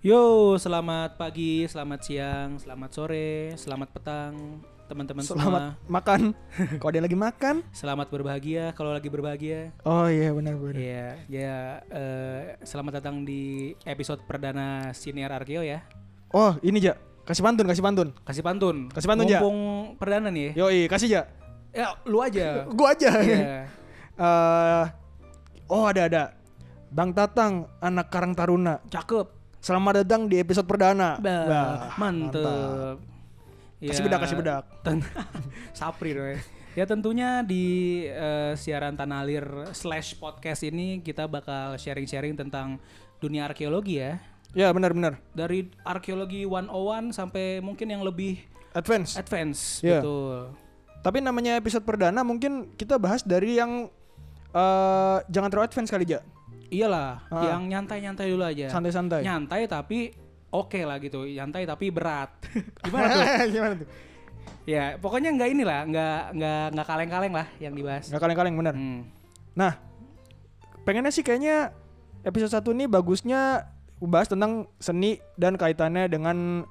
Yo, selamat pagi, selamat siang, selamat sore, selamat petang, teman-teman Selamat semua. makan. Kalau dia lagi makan. Selamat berbahagia kalau lagi berbahagia. Oh iya benar benar. Iya, ya eh, selamat datang di episode perdana Siniar Arkeo ya. Oh ini ja. Kasih pantun, kasih pantun. Kasih pantun. Kasih pantun, Ja. Mumpung perdana nih. ya. Yoi, kasih ja. Ya, lu aja. Gua aja. Iya. Eh, oh ada ada. Bang Tatang, anak Karang Taruna. Cakep. Selamat datang di episode perdana. Bah, Bah, mantep. Kasih Ya, bedak, kasih bedak. Sapri dong ya. Ya tentunya di eh, siaran Tanah Alir slash podcast ini kita bakal sharing-sharing tentang dunia arkeologi ya. Ya benar benar. Dari arkeologi 101 sampai mungkin yang lebih Advance. advance. Iya. Betul. Tapi namanya episode perdana mungkin kita bahas dari yang eh jangan terlalu advance kali ja. Iyalah, Ah. yang nyantai-nyantai dulu aja. Santai-santai. Nyantai tapi oke lah gitu. Nyantai tapi berat. Gimana tuh? Gimana tuh? ya, pokoknya nggak inilah, nggak nggak nggak kaleng-kaleng lah yang dibahas. Gak kaleng-kaleng benar. Hmm. Nah, pengennya sih kayaknya episode satu ini bagusnya bahas tentang seni dan kaitannya dengan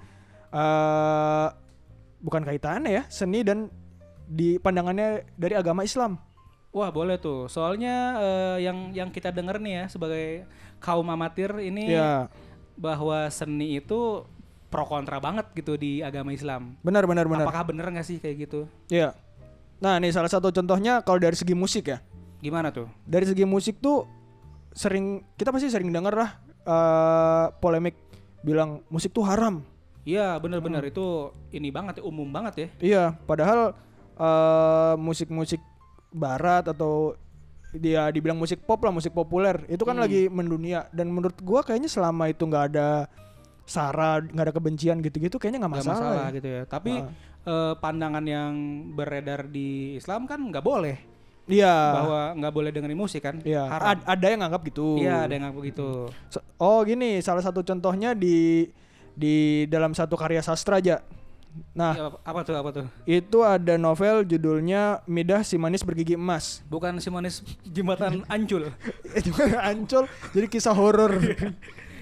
eh bukan kaitannya ya, seni dan di pandangannya dari agama Islam. Wah boleh tuh. Soalnya eh, yang yang kita denger nih ya sebagai kaum amatir ini Ya, bahwa seni itu pro kontra banget gitu di agama Islam. benar benar benar. Apakah bener nggak sih kayak gitu? Iya. Nah, nih salah satu contohnya kalau dari segi musik ya. Gimana tuh? Dari segi musik tuh sering kita pasti sering dengar lah eh polemik bilang musik tuh haram. Iya bener-bener Hmm. itu ini banget ya umum banget ya. Iya, padahal eh, musik-musik barat atau dia dibilang musik pop lah, musik populer itu kan Hmm. lagi mendunia dan menurut gua kayaknya selama itu nggak ada sara, nggak ada kebencian gitu-gitu kayaknya nggak masalah. masalah ya. gitu ya. Tapi Ah. eh, pandangan yang beredar di Islam kan nggak boleh Iya. bahwa nggak boleh dengerin musik kan. Iya, Haram. ad- ada yang nganggap gitu. Iya ada yang ngaku gitu. So- Oh, gini, salah satu contohnya di di dalam satu karya sastra aja. Nah, Iya, apa tuh apa tuh? itu ada novel judulnya Midah si Manis Bergigi Emas. Bukan si manis jembatan Ancul. itu ancol jadi kisah horor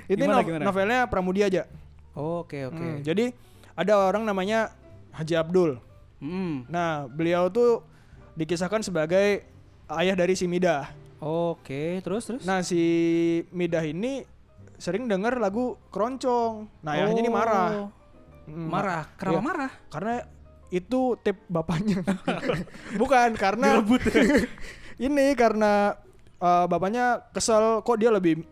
itu Gimana, no- gimana? novelnya Pramudia aja Oke oke. Hmm, jadi ada orang namanya Haji Abdul Hmm. nah beliau tuh dikisahkan sebagai ayah dari si Midah Oke, terus terus. nah si Midah ini sering denger lagu keroncong nah ayahnya ini marah Oh, Marah. Kenapa Iya. marah? karena itu tip bapaknya bukan karena ini karena uh, bapaknya kesel kok dia lebih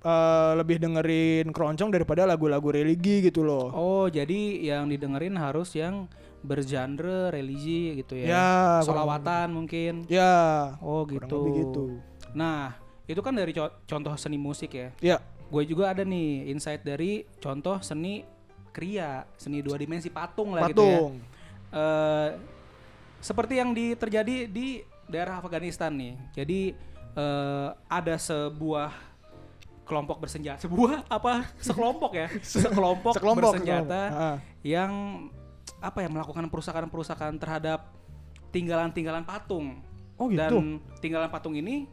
uh, lebih dengerin keroncong daripada lagu-lagu religi gitu loh Oh, jadi yang didengerin harus yang bergenre religi gitu ya. Ya, Solawatan mungkin. ya Oh, gitu. gitu Nah, itu kan dari co- contoh seni musik ya. ya Gue juga ada nih insight dari contoh seni kriya, seni dua dimensi patung lah gitu ya. patung Eh, seperti yang di, terjadi di daerah Afghanistan nih. Jadi eh, ada sebuah kelompok bersenjata, sebuah apa? Sekelompok ya, sekelompok, Sekelompok, bersenjata sekelompok. Ah. yang apa ya melakukan perusakan-perusakan terhadap tinggalan-tinggalan patung. oh gitu Dan tinggalan patung ini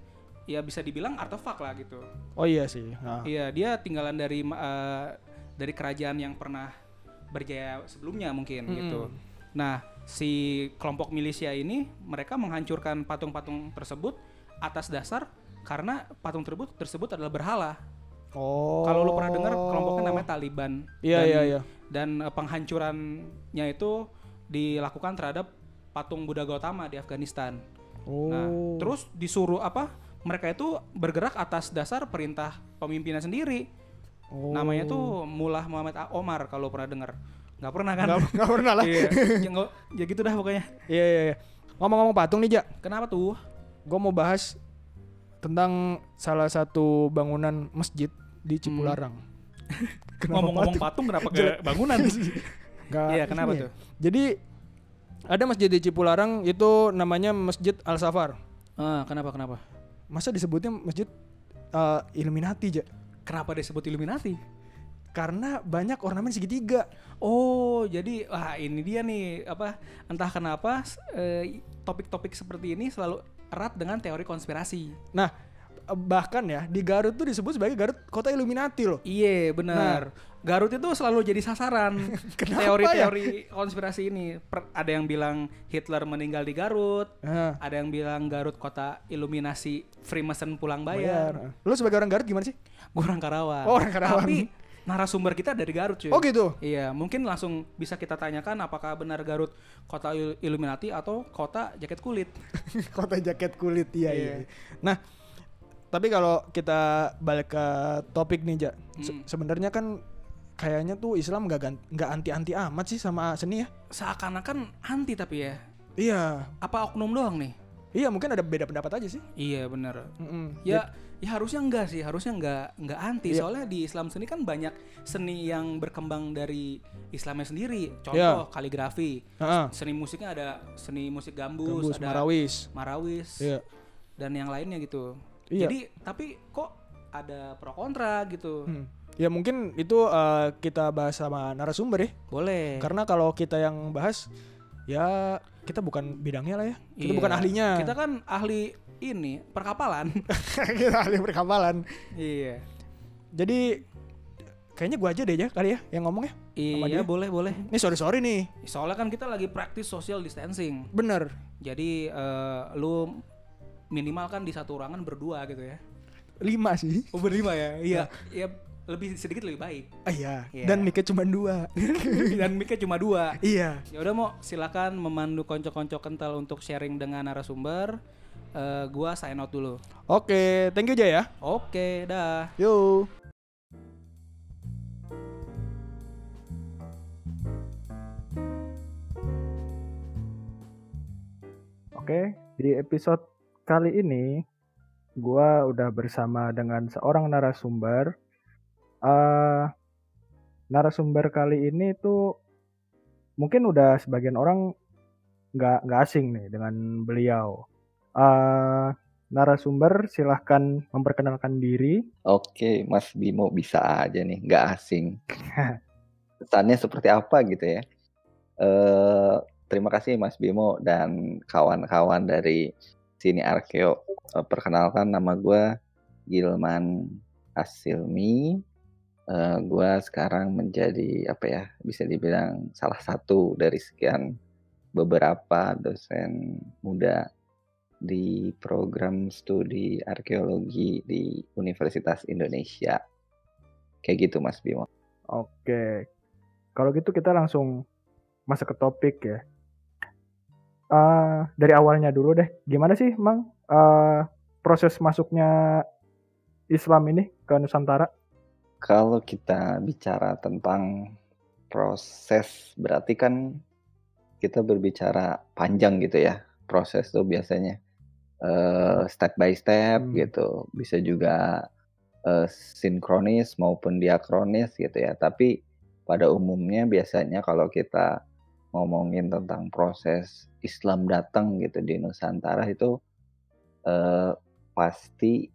ya bisa dibilang artefak lah gitu. oh iya sih Nah. Iya, dia tinggalan dari eh, dari kerajaan yang pernah berjaya sebelumnya mungkin Mm-mm. gitu. Nah, si kelompok milisia ini mereka menghancurkan patung-patung tersebut atas dasar karena patung tersebut tersebut adalah berhala. oh Kalau lu pernah dengar kelompoknya namanya Taliban. Iya, Dan- iya, iya. Dan eh, penghancurannya itu dilakukan terhadap patung Buddha Gautama di Afghanistan. oh Nah, terus disuruh apa? Mereka itu bergerak atas dasar perintah pemimpinnya sendiri. Oh. Namanya tuh Mullah Muhammad A- Omar kalau pernah dengar. Nggak pernah kan? nggak nggak pernah lah iya. ya, ya gitu dah pokoknya. iya iya iya. ngomong-ngomong patung nih ja Kenapa tuh? gue mau bahas tentang salah satu bangunan masjid di Cipularang. Kenapa Ngomong-ngomong patung? patung kenapa ke bangunan? Iya, kenapa ya. tuh? Jadi ada masjid di Cipularang itu namanya Masjid Al Safar. Ah, kenapa kenapa? Masa disebutnya masjid eh, Illuminati ja? Kenapa disebut Illuminati? Karena banyak ornamen segitiga. Oh, jadi wah ini dia nih apa entah kenapa eh, topik-topik seperti ini selalu erat dengan teori konspirasi. Nah, bahkan ya di Garut tuh disebut sebagai Garut kota Illuminati loh. Iya benar. Garut itu selalu jadi sasaran teori-teori konspirasi ini. Per- ada yang bilang Hitler meninggal di Garut, Nah, ada yang bilang Garut kota iluminasi Freemason pulang bayar. bayar. Lu sebagai orang Garut gimana sih? Gue orang Karawang. Oh, orang Karawang. Tapi narasumber kita dari Garut cuy. Oh gitu. Iya, mungkin langsung bisa kita tanyakan apakah benar Garut kota il- Illuminati atau kota jaket kulit. kota jaket kulit iya, iya. Iya. iya. Nah, tapi kalau kita balik ke topik nih, Ja. se- Hmm. Sebenarnya kan kayaknya tuh Islam nggak nggak anti-anti amat sih sama seni ya. Seakan-akan anti tapi ya. Iya. Apa oknum doang nih? Iya, mungkin ada beda pendapat aja sih. Iya benar. Mm-mm. Ya, ya harusnya enggak sih, harusnya enggak enggak anti. Iya. Soalnya di Islam seni kan banyak seni yang berkembang dari Islamnya sendiri. Iya. Contoh kaligrafi. Heeh. Seni musiknya ada seni musik gambus, Gambus, ada Marawis. marawis, Iya. dan yang lainnya gitu. Iya. Jadi tapi kok ada pro kontra gitu. Hmm. Ya mungkin itu eh, kita bahas sama narasumber ya. Boleh. Karena kalau kita yang bahas ya kita bukan bidangnya lah ya. Kita Iya. bukan ahlinya. Kita kan ahli ini perkapalan. kita ahli perkapalan. iya. Jadi kayaknya gua aja deh ya kali ya yang ngomong ya. Iya, boleh, boleh. Ini sorry sorry nih. Soalnya kan kita lagi praktis social distancing. Bener. Jadi eh, lu minimal kan di satu ruangan berdua gitu ya. Lima sih. Oh berlima ya? Iya. ya lebih sedikit lebih baik. Ah, iya. Iya. Dan mic cuma dua. Dan mic cuma dua. iya. Ya udah mau silakan memandu konco-konco kental untuk sharing dengan narasumber. Eh, gua sign out dulu. Oke, thank you aja ya. Oke, dah. Yo. Oke, di episode kali ini gua udah bersama dengan seorang narasumber. eh narasumber kali ini tuh mungkin udah sebagian orang nggak nggak asing nih dengan beliau. eh narasumber silahkan memperkenalkan diri. Oke, Mas Bimo bisa aja nih, nggak asing. Pesannya seperti apa gitu ya? Eh, terima kasih Mas Bimo dan kawan-kawan dari sini Arkeo. Eh, perkenalkan nama gue Gilman Asilmi. Eh, gue sekarang menjadi apa ya? Bisa dibilang salah satu dari sekian beberapa dosen muda di program studi arkeologi di Universitas Indonesia. Kayak gitu Mas Bimo. Oke, kalau gitu kita langsung masuk ke topik ya. Eh, dari awalnya dulu deh, gimana sih, Mang, eh, proses masuknya Islam ini ke Nusantara? Kalau kita bicara tentang proses, berarti kan kita berbicara panjang gitu ya. Proses tuh biasanya eh, step by step Hmm. gitu. Bisa juga eh, sinkronis maupun diakronis gitu ya. Tapi pada umumnya biasanya kalau kita ngomongin tentang proses Islam datang gitu di Nusantara itu eh, pasti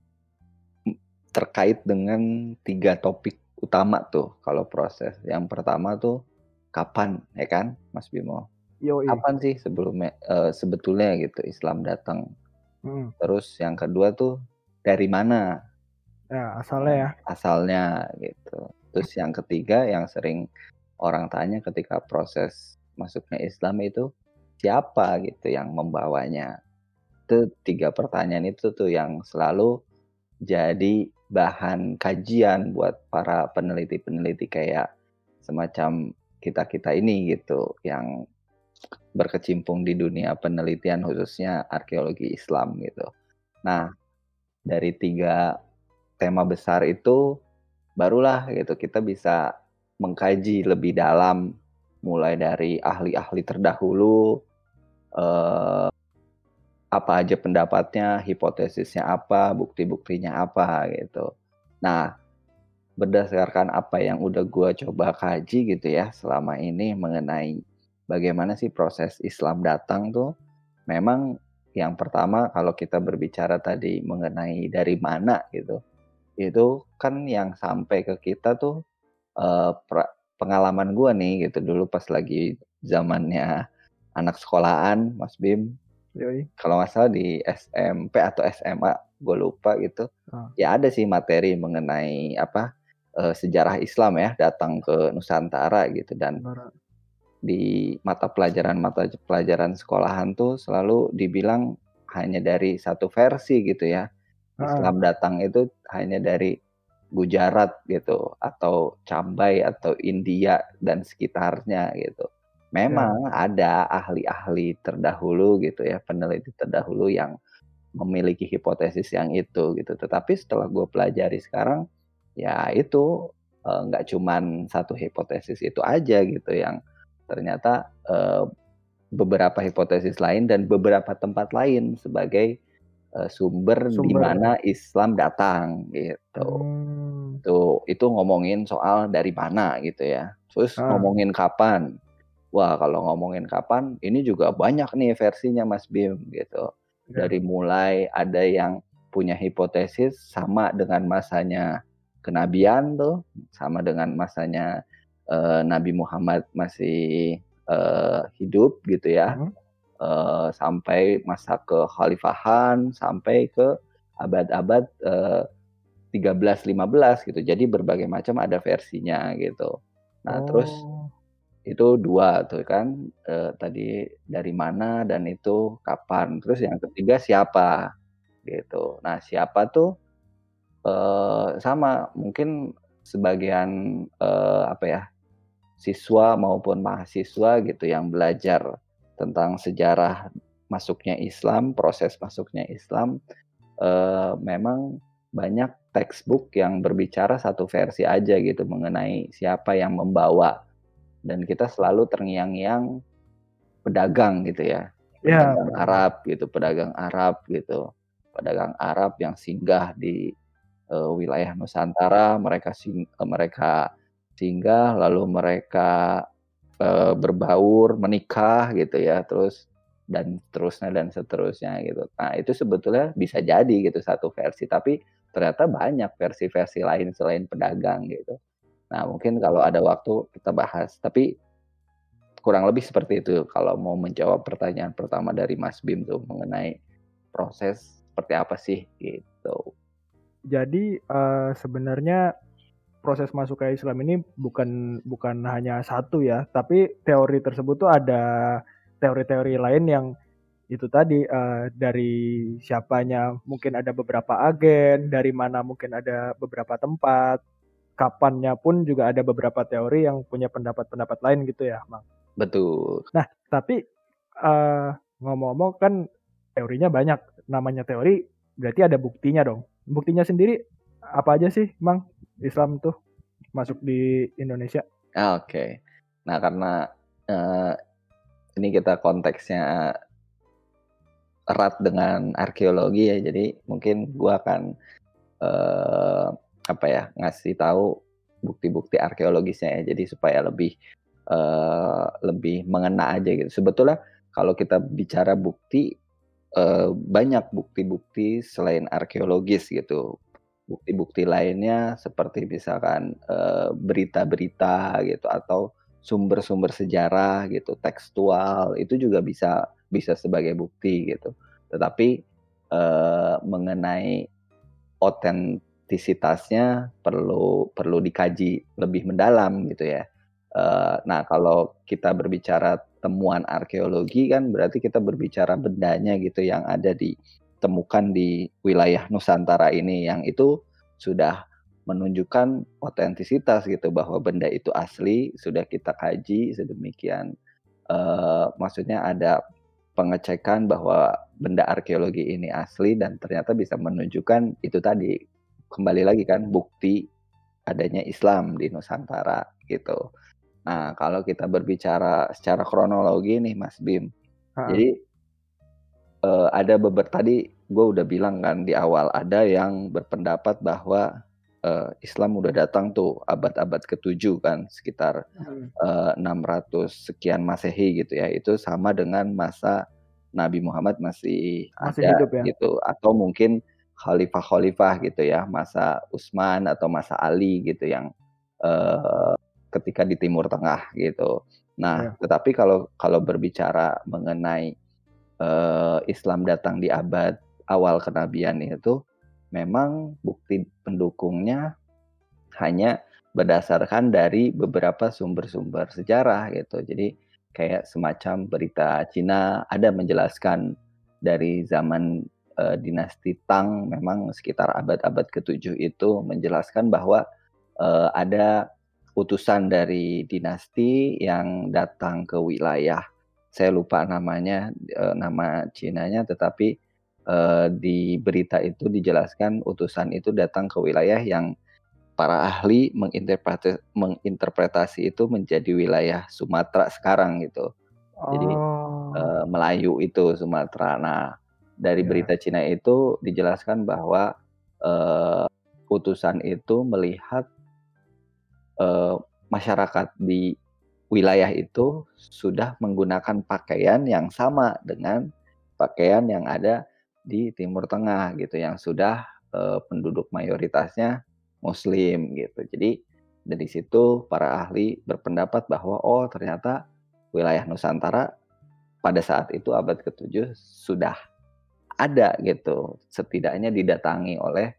terkait dengan tiga topik utama tuh kalau proses. Yang pertama tuh kapan ya kan Mas Bimo? Yo, Kapan sih sebelumnya eh, sebetulnya gitu Islam datang? Hmm. Terus yang kedua tuh dari mana Ya, asalnya ya. asalnya gitu. Terus yang ketiga yang sering orang tanya ketika proses masuknya Islam itu siapa gitu yang membawanya. Itu tiga pertanyaan itu tuh yang selalu jadi bahan kajian buat para peneliti-peneliti kayak semacam kita-kita ini gitu yang berkecimpung di dunia penelitian khususnya arkeologi Islam gitu. Nah, dari tiga tema besar itu barulah gitu kita bisa mengkaji lebih dalam mulai dari ahli-ahli terdahulu eh, apa aja pendapatnya, hipotesisnya apa, bukti-buktinya apa gitu. Nah, berdasarkan apa yang udah gua coba kaji gitu ya selama ini mengenai bagaimana sih proses Islam datang tuh, memang yang pertama kalau kita berbicara tadi mengenai dari mana gitu, itu kan yang sampai ke kita tuh eh, pra- pengalaman gua nih gitu dulu pas lagi zamannya anak sekolahan Mas Bim kalau nggak salah di SMP atau SMA gue lupa gitu. Ah. Ya ada sih materi mengenai apa eh, sejarah Islam ya datang ke Nusantara gitu dan di mata pelajaran mata pelajaran sekolahan tuh selalu dibilang hanya dari satu versi gitu ya. Ah. Islam datang itu hanya dari Gujarat gitu atau Cambai atau India dan sekitarnya gitu. Memang ada ahli-ahli terdahulu gitu ya, peneliti terdahulu yang memiliki hipotesis yang itu gitu. Tetapi setelah gue pelajari sekarang, ya itu eh, nggak cuman satu hipotesis itu aja gitu yang ternyata eh, beberapa hipotesis lain dan beberapa tempat lain sebagai eh, sumber, di Sumber. mana Islam datang gitu. Hmm. Tuh, itu ngomongin soal dari mana gitu ya. Terus Ah. ngomongin kapan. Wah, kalau ngomongin kapan, ini juga banyak nih versinya Mas Bim gitu. Ya. Dari mulai ada yang punya hipotesis sama dengan masanya kenabian tuh, sama dengan masanya eh, Nabi Muhammad masih eh, hidup gitu ya. Mhm. Eh, sampai masa kekhalifahan, sampai ke abad-abad eh, 13-15 gitu. Jadi berbagai macam ada versinya gitu. Nah, terus Oh. itu dua tuh kan eh, tadi dari mana dan itu kapan. Terus yang ketiga siapa gitu. Nah, siapa tuh eh, sama mungkin sebagian eh, apa ya siswa maupun mahasiswa gitu yang belajar tentang sejarah masuknya Islam, proses masuknya Islam eh, memang banyak textbook yang berbicara satu versi aja gitu mengenai siapa yang membawa. Dan kita selalu terngiang-ngiang pedagang gitu ya. Ya, pedagang Arab gitu pedagang Arab gitu. Pedagang Arab yang singgah di eh, wilayah Nusantara mereka sing eh, mereka singgah lalu mereka eh, berbaur menikah gitu ya terus dan terusnya dan seterusnya gitu. Nah itu sebetulnya bisa jadi gitu satu versi tapi ternyata banyak versi-versi lain selain pedagang gitu nah mungkin kalau ada waktu kita bahas tapi kurang lebih seperti itu kalau mau menjawab pertanyaan pertama dari Mas Bim tuh mengenai proses seperti apa sih gitu. Jadi eh, sebenarnya proses masuk ke Islam ini bukan bukan hanya satu ya, tapi teori tersebut tuh ada teori-teori lain yang itu tadi eh, dari siapanya mungkin ada beberapa agen, dari mana mungkin ada beberapa tempat, kapannya pun juga ada beberapa teori yang punya pendapat-pendapat lain gitu ya, Mang. Betul. Tapi eh, ngomong-ngomong kan teorinya banyak, namanya teori berarti ada buktinya dong. Buktinya sendiri apa aja sih, Mang? Islam tuh masuk di Indonesia. Oke. Nah karena eh, ini kita konteksnya erat dengan arkeologi ya, jadi mungkin gua akan eh, apa ya ngasih tahu bukti-bukti arkeologisnya ya, jadi supaya lebih eh, lebih mengena aja gitu. Sebetulnya kalau kita bicara bukti eh, banyak bukti-bukti selain arkeologis gitu. Bukti-bukti lainnya seperti misalkan berita-berita gitu atau sumber-sumber sejarah gitu, tekstual itu juga bisa bisa sebagai bukti gitu. Tetapi eh, mengenai otentisitasnya perlu perlu dikaji lebih mendalam gitu ya. Eh, nah kalau kita berbicara temuan arkeologi kan berarti kita berbicara bendanya gitu yang ada ditemukan di wilayah Nusantara ini yang itu sudah menunjukkan otentisitas gitu bahwa benda itu asli sudah kita kaji sedemikian eh, maksudnya ada pengecekan bahwa benda arkeologi ini asli dan ternyata bisa menunjukkan itu tadi kembali lagi kan bukti adanya Islam di Nusantara gitu. Nah, kalau kita berbicara secara kronologi nih Mas Bim. Ha. Jadi eh, ada beberapa tadi gue udah bilang kan di awal ada yang berpendapat bahwa eh, Islam udah datang tuh abad-abad ke-7 kan sekitar eh, 600 sekian Masehi gitu ya. Itu sama dengan masa Nabi Muhammad masih, Masih ada hidup ya. gitu atau mungkin khalifah-khalifah gitu ya, masa Utsman atau masa Ali gitu yang eh, ketika di Timur Tengah gitu. Nah, tetapi kalau kalau berbicara mengenai eh, Islam datang di abad awal kenabian itu memang bukti pendukungnya hanya berdasarkan dari beberapa sumber-sumber sejarah gitu. Jadi kayak semacam berita Cina ada menjelaskan dari zaman uh, dinasti Tang memang sekitar abad-abad ke-7 itu menjelaskan bahwa uh, ada utusan dari dinasti yang datang ke wilayah saya lupa namanya uh, nama Cinanya tetapi uh, di berita itu dijelaskan utusan itu datang ke wilayah yang para ahli menginterpretasi, menginterpretasi itu menjadi wilayah Sumatera sekarang gitu. Jadi uh, Melayu itu Sumatera. Nah, dari ya. berita Cina itu dijelaskan bahwa uh, utusan itu melihat uh, masyarakat di wilayah itu sudah menggunakan pakaian yang sama dengan pakaian yang ada di Timur Tengah gitu yang sudah uh, penduduk mayoritasnya Muslim gitu. Jadi dari situ para ahli berpendapat bahwa oh ternyata wilayah Nusantara pada saat itu abad ke-7 sudah ada gitu. Setidaknya didatangi oleh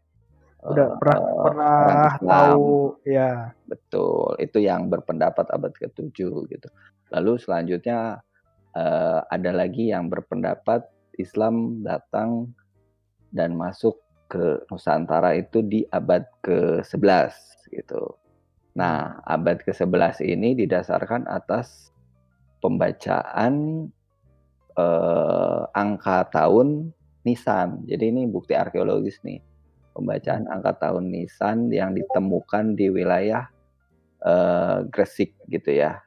udah uh, pernah uh, pernah tahu ya. Betul. Itu yang berpendapat abad ke-7 gitu. Lalu selanjutnya uh, ada lagi yang berpendapat Islam datang dan masuk ke Nusantara itu di abad ke-11 gitu. Nah, abad ke-11 ini didasarkan atas pembacaan eh, angka tahun Nisan. Jadi ini bukti arkeologis nih. Pembacaan angka tahun Nisan yang ditemukan di wilayah eh, Gresik gitu ya.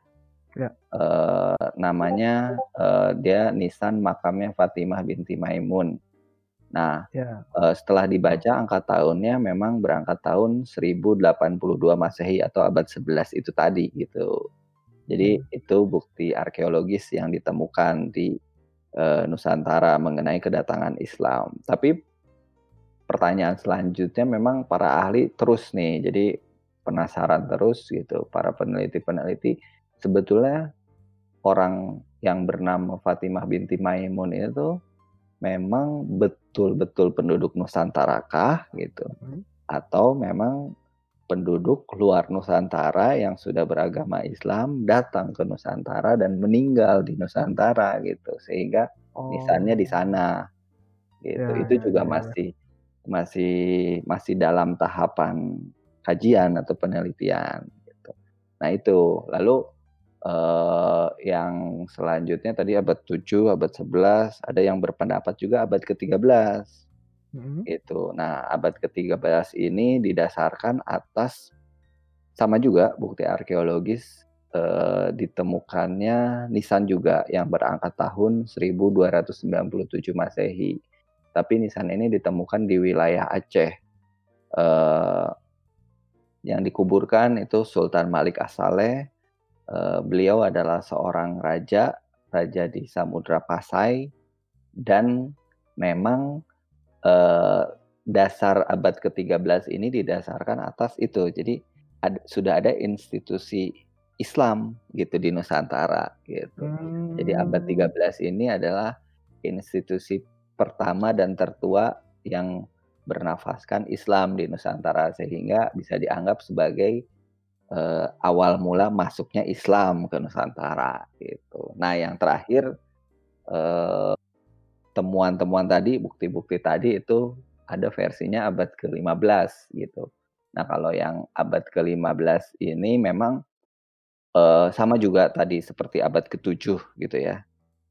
Ya. Eh, namanya eh, dia Nisan makamnya Fatimah binti Maimun. Nah, ya. uh, setelah dibaca angka tahunnya memang berangkat tahun 1082 Masehi atau abad 11 itu tadi gitu. Jadi hmm. itu bukti arkeologis yang ditemukan di uh, Nusantara mengenai kedatangan Islam. Tapi pertanyaan selanjutnya memang para ahli terus nih. Jadi penasaran terus gitu para peneliti-peneliti sebetulnya orang yang bernama Fatimah binti Maimun itu memang betul-betul penduduk Nusantara kah gitu hmm. atau memang penduduk luar Nusantara yang sudah beragama Islam datang ke Nusantara dan meninggal di Nusantara gitu sehingga oh. nisannya di sana gitu ya, itu ya, juga ya, ya. masih masih masih dalam tahapan kajian atau penelitian gitu nah itu lalu uh, yang selanjutnya tadi abad 7, abad 11, ada yang berpendapat juga abad ke-13. Hmm. Gitu. Nah, abad ke-13 ini didasarkan atas sama juga bukti arkeologis uh, ditemukannya nisan juga yang berangkat tahun 1297 Masehi. Tapi nisan ini ditemukan di wilayah Aceh. Uh, yang dikuburkan itu Sultan Malik As-Saleh Uh, beliau adalah seorang raja, raja di Samudra Pasai, dan memang uh, dasar abad ke-13 ini didasarkan atas itu. Jadi ad, sudah ada institusi Islam gitu di Nusantara gitu. Hmm. Jadi abad 13 ini adalah institusi pertama dan tertua yang bernafaskan Islam di Nusantara sehingga bisa dianggap sebagai uh, awal mula masuknya Islam ke Nusantara gitu. Nah, yang terakhir temuan temuan-temuan tadi, bukti-bukti tadi itu ada versinya abad ke-15 gitu. Nah, kalau yang abad ke-15 ini memang uh, sama juga tadi seperti abad ke-7 gitu ya.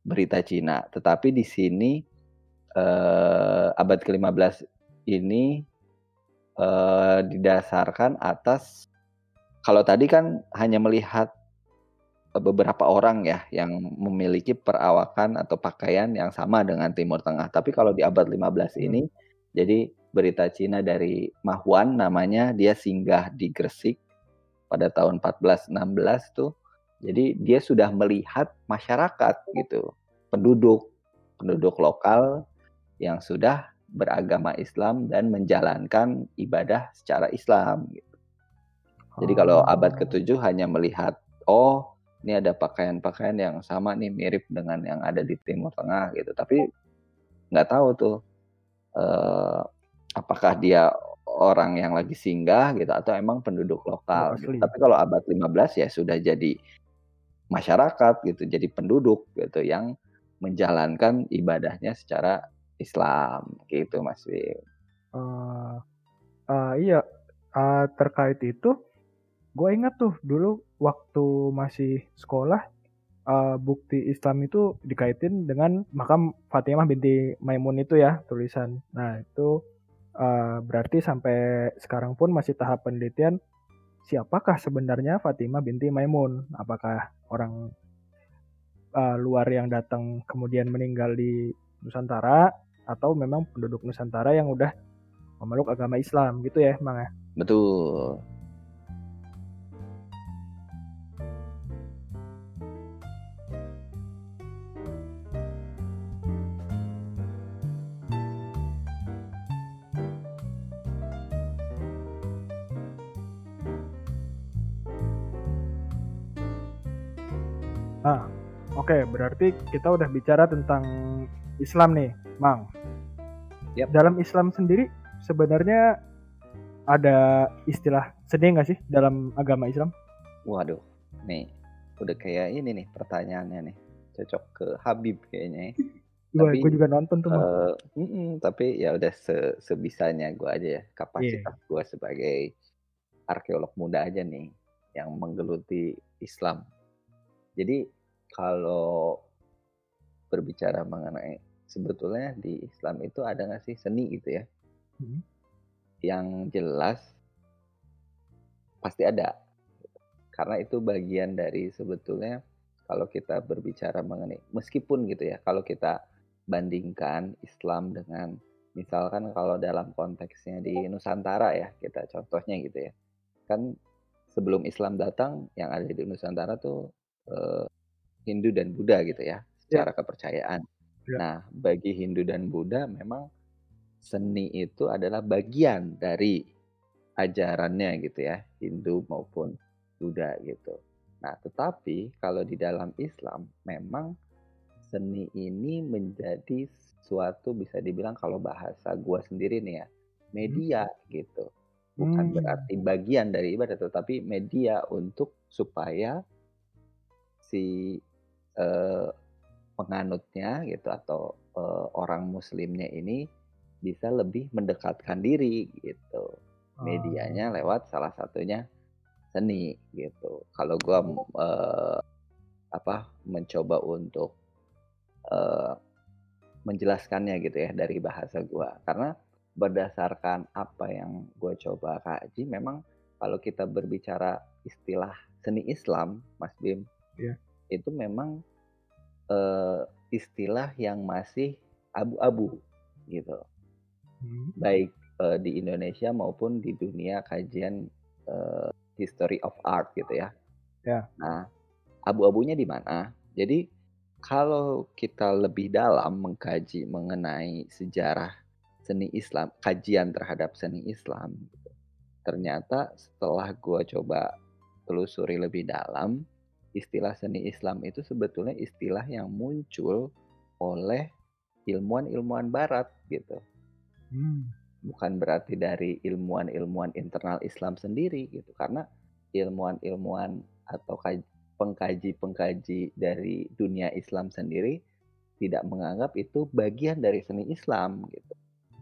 Berita Cina, tetapi di sini uh, abad ke-15 ini uh, didasarkan atas kalau tadi kan hanya melihat e, beberapa orang ya yang memiliki perawakan atau pakaian yang sama dengan Timur Tengah. Tapi kalau di abad 15 ini, hmm. jadi berita Cina dari Mahuan namanya dia singgah di Gresik pada tahun 1416 tuh. Jadi dia sudah melihat masyarakat gitu, penduduk, penduduk lokal yang sudah beragama Islam dan menjalankan ibadah secara Islam gitu. Jadi kalau abad oh. ke-7 hanya melihat oh ini ada pakaian-pakaian yang sama nih mirip dengan yang ada di Timur Tengah gitu. Tapi nggak tahu tuh uh, apakah dia orang yang lagi singgah gitu atau emang penduduk lokal. Gitu. Tapi kalau abad 15 ya sudah jadi masyarakat gitu, jadi penduduk gitu yang menjalankan ibadahnya secara Islam gitu Mas Bim. Eh, eh, iya eh, terkait itu gue ingat tuh dulu waktu masih sekolah eh, bukti Islam itu dikaitin dengan makam Fatimah binti Maimun itu ya tulisan. Nah itu eh, berarti sampai sekarang pun masih tahap penelitian siapakah sebenarnya Fatimah binti Maimun? Apakah orang eh, luar yang datang kemudian meninggal di Nusantara atau memang penduduk Nusantara yang udah memeluk agama Islam gitu ya Mang ya? Betul. Oke, berarti kita udah bicara tentang Islam nih, Mang. Yap. Dalam Islam sendiri sebenarnya ada istilah seni nggak sih dalam agama Islam? Waduh, nih udah kayak ini nih pertanyaannya nih. Cocok ke Habib kayaknya ya. Tapi, gue juga nonton tuh, Mang. Eh, mm-mm, tapi ya udah se- sebisanya gue aja ya kapasitas Iya. gue sebagai arkeolog muda aja nih yang menggeluti Islam. Jadi kalau berbicara mengenai sebetulnya di Islam itu ada nggak sih seni gitu ya? Hmm. Yang jelas pasti ada, karena itu bagian dari sebetulnya kalau kita berbicara mengenai meskipun gitu ya, kalau kita bandingkan Islam dengan misalkan kalau dalam konteksnya di Nusantara ya kita contohnya gitu ya kan sebelum Islam datang yang ada di Nusantara tuh eh, Hindu dan Buddha gitu ya secara kepercayaan. Ya. Nah bagi Hindu dan Buddha memang seni itu adalah bagian dari ajarannya gitu ya Hindu maupun Buddha gitu. Nah tetapi kalau di dalam Islam memang seni ini menjadi suatu bisa dibilang kalau bahasa gua sendiri nih ya media gitu bukan Hmm. berarti bagian dari ibadah tetapi media untuk supaya si eh, penganutnya gitu atau eh, orang muslimnya ini bisa lebih mendekatkan diri gitu medianya lewat salah satunya seni gitu. Kalau gua eh, apa mencoba untuk eh, menjelaskannya gitu ya dari bahasa gua karena berdasarkan apa yang gue coba kaji memang kalau kita berbicara istilah seni Islam Mas Bim Iya. Itu memang eh, istilah yang masih abu-abu gitu Hmm. baik eh, di Indonesia maupun di dunia kajian eh, history of art gitu ya. Ya. Nah, abu-abunya di mana? Jadi kalau kita lebih dalam mengkaji mengenai sejarah seni Islam, kajian terhadap seni Islam, gitu, ternyata setelah gua coba telusuri lebih dalam, istilah seni Islam itu sebetulnya istilah yang muncul oleh ilmuwan-ilmuwan Barat gitu Hmm. bukan berarti dari ilmuwan-ilmuwan internal Islam sendiri gitu karena ilmuwan-ilmuwan atau kaj- pengkaji-pengkaji dari dunia Islam sendiri tidak menganggap itu bagian dari seni Islam gitu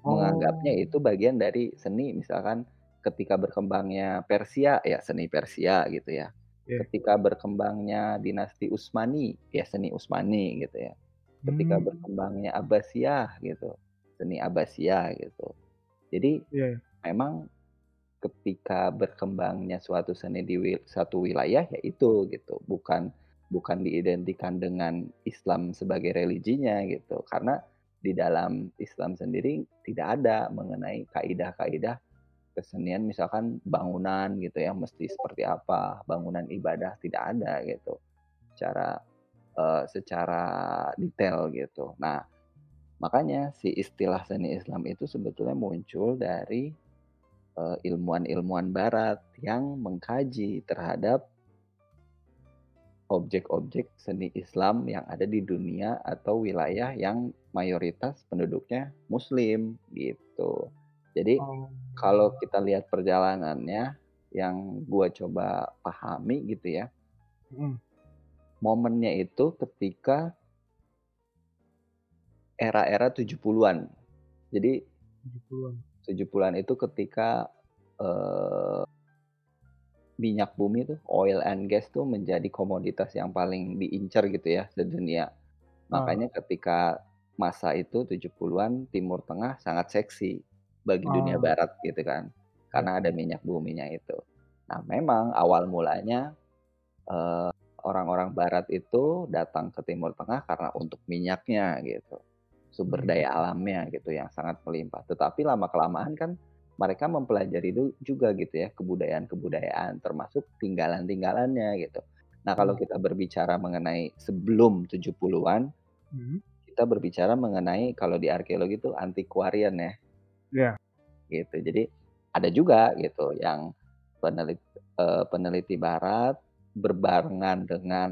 Oh. menganggapnya itu bagian dari seni misalkan ketika berkembangnya Persia ya seni Persia gitu ya Iya. ketika berkembangnya dinasti Utsmani ya seni Utsmani gitu ya ketika Hmm. berkembangnya Abbasiyah gitu seni Abbasiyah gitu jadi Iya. memang ketika berkembangnya suatu seni di wil- satu wilayah ya itu gitu bukan bukan diidentikan dengan Islam sebagai religinya gitu karena di dalam Islam sendiri tidak ada mengenai kaidah-kaidah kesenian misalkan bangunan gitu ya mesti seperti apa bangunan ibadah tidak ada gitu secara eh, secara detail gitu nah makanya si istilah seni Islam itu sebetulnya muncul dari eh, ilmuwan-ilmuwan Barat yang mengkaji terhadap objek-objek seni Islam yang ada di dunia atau wilayah yang mayoritas penduduknya Muslim gitu. Jadi Oh. kalau kita lihat perjalanannya yang gua coba pahami gitu ya. Mhm. Momennya itu ketika era-era 70-an. Jadi 70-an. 70-an itu ketika eh, minyak bumi tuh oil and gas tuh menjadi komoditas yang paling diincar gitu ya sedunia. Makanya ketika masa itu 70-an Timur Tengah sangat seksi bagi dunia Oh. barat gitu kan. Karena ada minyak buminya itu. Nah, memang awal mulanya eh, orang-orang barat itu datang ke Timur Tengah karena untuk minyaknya gitu. Sumber Hmm. daya alamnya gitu yang sangat melimpah. Tetapi lama-kelamaan kan mereka mempelajari itu juga gitu ya kebudayaan-kebudayaan termasuk tinggalan-tinggalannya gitu. Nah, kalau Hmm. kita berbicara mengenai sebelum 70-an, Mhm. kita berbicara mengenai kalau di arkeologi itu antiquarian ya. Iya. Gitu. Jadi ada juga gitu yang peneliti eh, peneliti barat berbarengan dengan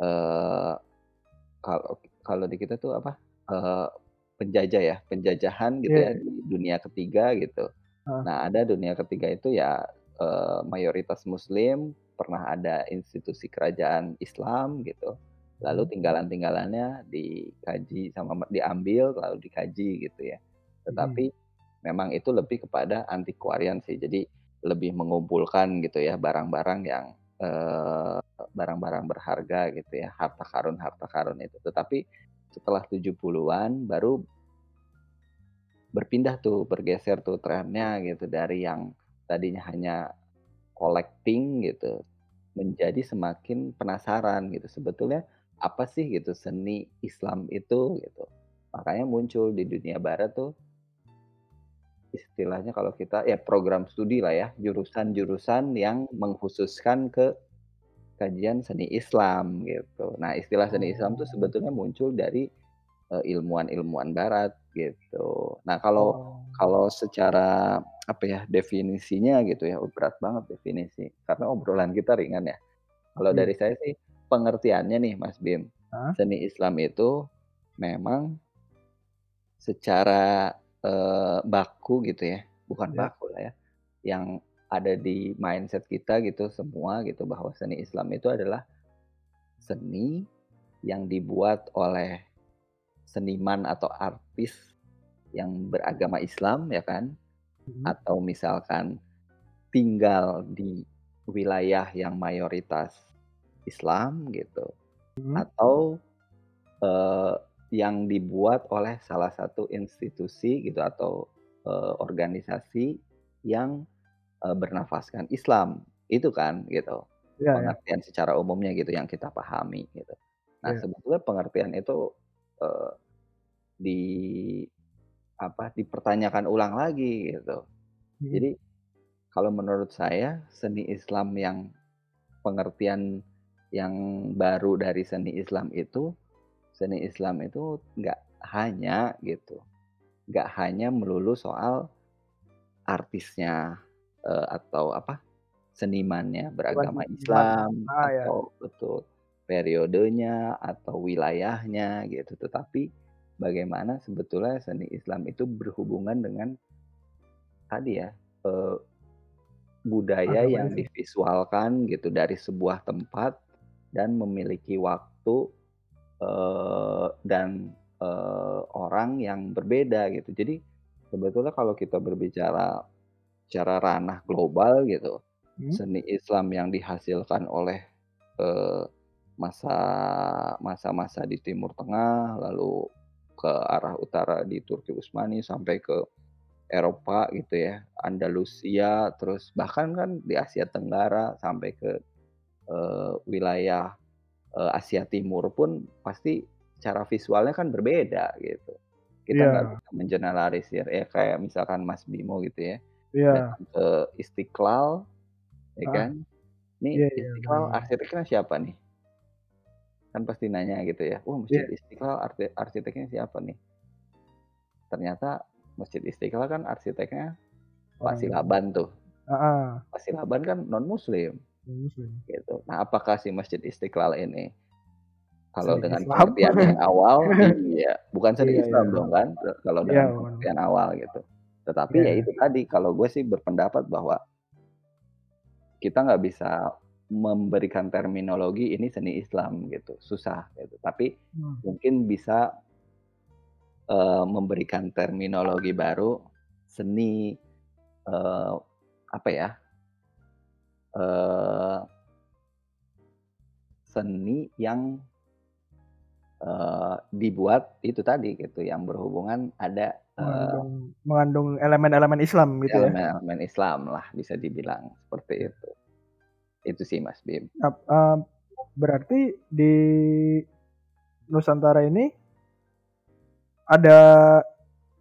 eh kalau kalau di kita tuh apa? eh, penjajah ya, penjajahan gitu Iya. ya di dunia ketiga gitu. Heeh. Nah, ada dunia ketiga itu ya eh, mayoritas muslim, pernah ada institusi kerajaan Islam gitu. Lalu tinggalan-tinggalannya dikaji sama diambil lalu dikaji gitu ya. Tetapi memang itu lebih kepada antiquarian sih. Jadi lebih mengumpulkan gitu ya barang-barang yang eh, barang-barang berharga gitu ya, harta karun-harta karun itu. Tetapi setelah 70-an baru berpindah tuh, bergeser tuh trennya gitu dari yang tadinya hanya collecting gitu menjadi semakin penasaran gitu. Sebetulnya apa sih gitu seni Islam itu gitu. Makanya muncul di dunia barat tuh istilahnya kalau kita ya program studi lah ya, jurusan-jurusan yang mengkhususkan ke kajian seni Islam gitu. Nah, istilah seni Islam tuh sebetulnya muncul dari eh, ilmuwan-ilmuwan barat gitu. Nah, kalau Oh. kalau secara apa ya definisinya gitu ya, oh, berat banget definisi karena obrolan kita ringan ya. Kalau Iya. dari saya sih pengertiannya nih Mas Bim, seni Islam itu memang secara eh, baku gitu ya, bukan Iya. baku lah ya, yang ada di mindset kita gitu semua gitu bahwa seni Islam itu adalah seni yang dibuat oleh seniman atau artis yang beragama Islam ya kan Mhm. atau misalkan tinggal di wilayah yang mayoritas Islam gitu Mhm. atau eh, yang dibuat oleh salah satu institusi gitu atau eh, organisasi yang eh, bernafaskan Islam itu kan gitu Iya, ya. pengertian secara umumnya gitu yang kita pahami gitu. Nah Iya. sebetulnya pengertian itu eh, di apa dipertanyakan ulang lagi gitu. Mhm. Jadi kalau menurut saya seni Islam yang pengertian yang baru dari seni Islam itu seni Islam itu nggak hanya gitu, nggak hanya melulu soal artisnya eh, atau apa senimannya beragama. Islam Ah, ya. atau betul periodenya atau wilayahnya gitu, tetapi bagaimana sebetulnya seni Islam itu berhubungan dengan tadi ya eh, budaya yang divisualkan gitu dari sebuah tempat dan memiliki waktu eh, dan eh, orang yang berbeda gitu. Jadi sebetulnya kalau kita berbicara secara ranah global gitu, Hmm. seni Islam yang dihasilkan oleh eh, masa masa-masa di Timur Tengah, lalu ke arah utara di Turki Utsmani sampai ke Eropa gitu ya, Andalusia, terus bahkan kan di Asia Tenggara sampai ke eh, wilayah Asia Timur pun pasti secara visualnya kan berbeda gitu. Kita Iya. nggak bisa mengeneralisir ya kayak misalkan Mas Bimo gitu ya, Iya. datang ke Istiqlal, ya Ah. kan? Nih Iya, iya, Istiqlal benar. arsiteknya siapa nih? Kan pasti nanya gitu ya. Wah Masjid Istiqlal arti- arsiteknya siapa nih? Ternyata Masjid Istiqlal kan arsiteknya Pak Silaban tuh. Ah, Pak Silaban kan non Muslim Muslim. gitu. Nah apakah si Masjid Istiqlal ini kalau dengan pengertian yang awal, iya, bukan seni Iya, Islam iya. dong kan? Kalau Iya, dengan benar. pengertian awal gitu. Tetapi ya Iya. itu tadi kalau gue sih berpendapat bahwa kita nggak bisa memberikan terminologi ini seni Islam gitu, susah gitu. Tapi Hmm. mungkin bisa eh, memberikan terminologi baru seni eh, apa ya? Eh seni yang eh, dibuat itu tadi gitu, yang berhubungan ada eh, Mengandung, mengandung elemen-elemen Islam gitu ya. elemen-elemen Islam lah bisa dibilang seperti itu. Itu sih Mas Bim. Eh, berarti di Nusantara ini ada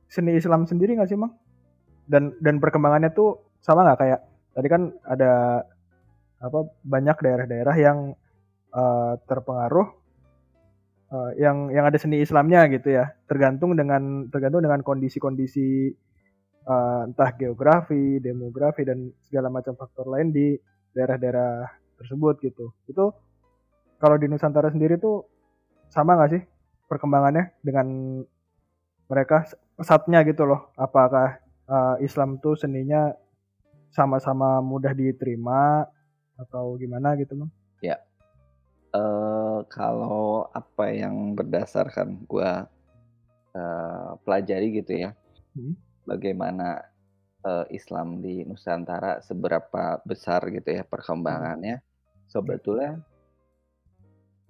seni Islam sendiri nggak sih, Mang? Dan dan perkembangannya tuh sama nggak kayak tadi kan ada apa banyak daerah-daerah yang eh, terpengaruh eh, yang yang ada seni Islamnya gitu ya. Tergantung dengan tergantung dengan kondisi-kondisi eh, entah geografi, demografi dan segala macam faktor lain di daerah-daerah tersebut gitu. Itu kalau di Nusantara sendiri tuh sama nggak sih perkembangannya dengan mereka pesatnya gitu loh? Apakah uh, Islam tuh seninya sama-sama mudah diterima atau gimana gitu, Bang? Eh kalau apa yang berdasarkan gua eh, pelajari gitu ya, Hmm. bagaimana eh, Islam di Nusantara seberapa besar gitu ya perkembangannya. Sebetulnya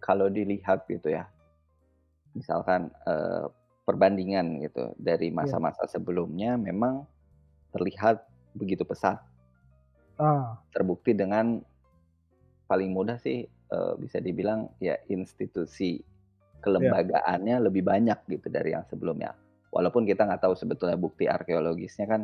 kalau dilihat gitu ya, misalkan eh, perbandingan gitu dari masa-masa sebelumnya memang terlihat begitu pesat. Ah, Terbukti dengan paling mudah sih eh, bisa dibilang ya institusi kelembagaannya lebih banyak gitu dari yang sebelumnya. Walaupun kita nggak tahu sebetulnya bukti arkeologisnya kan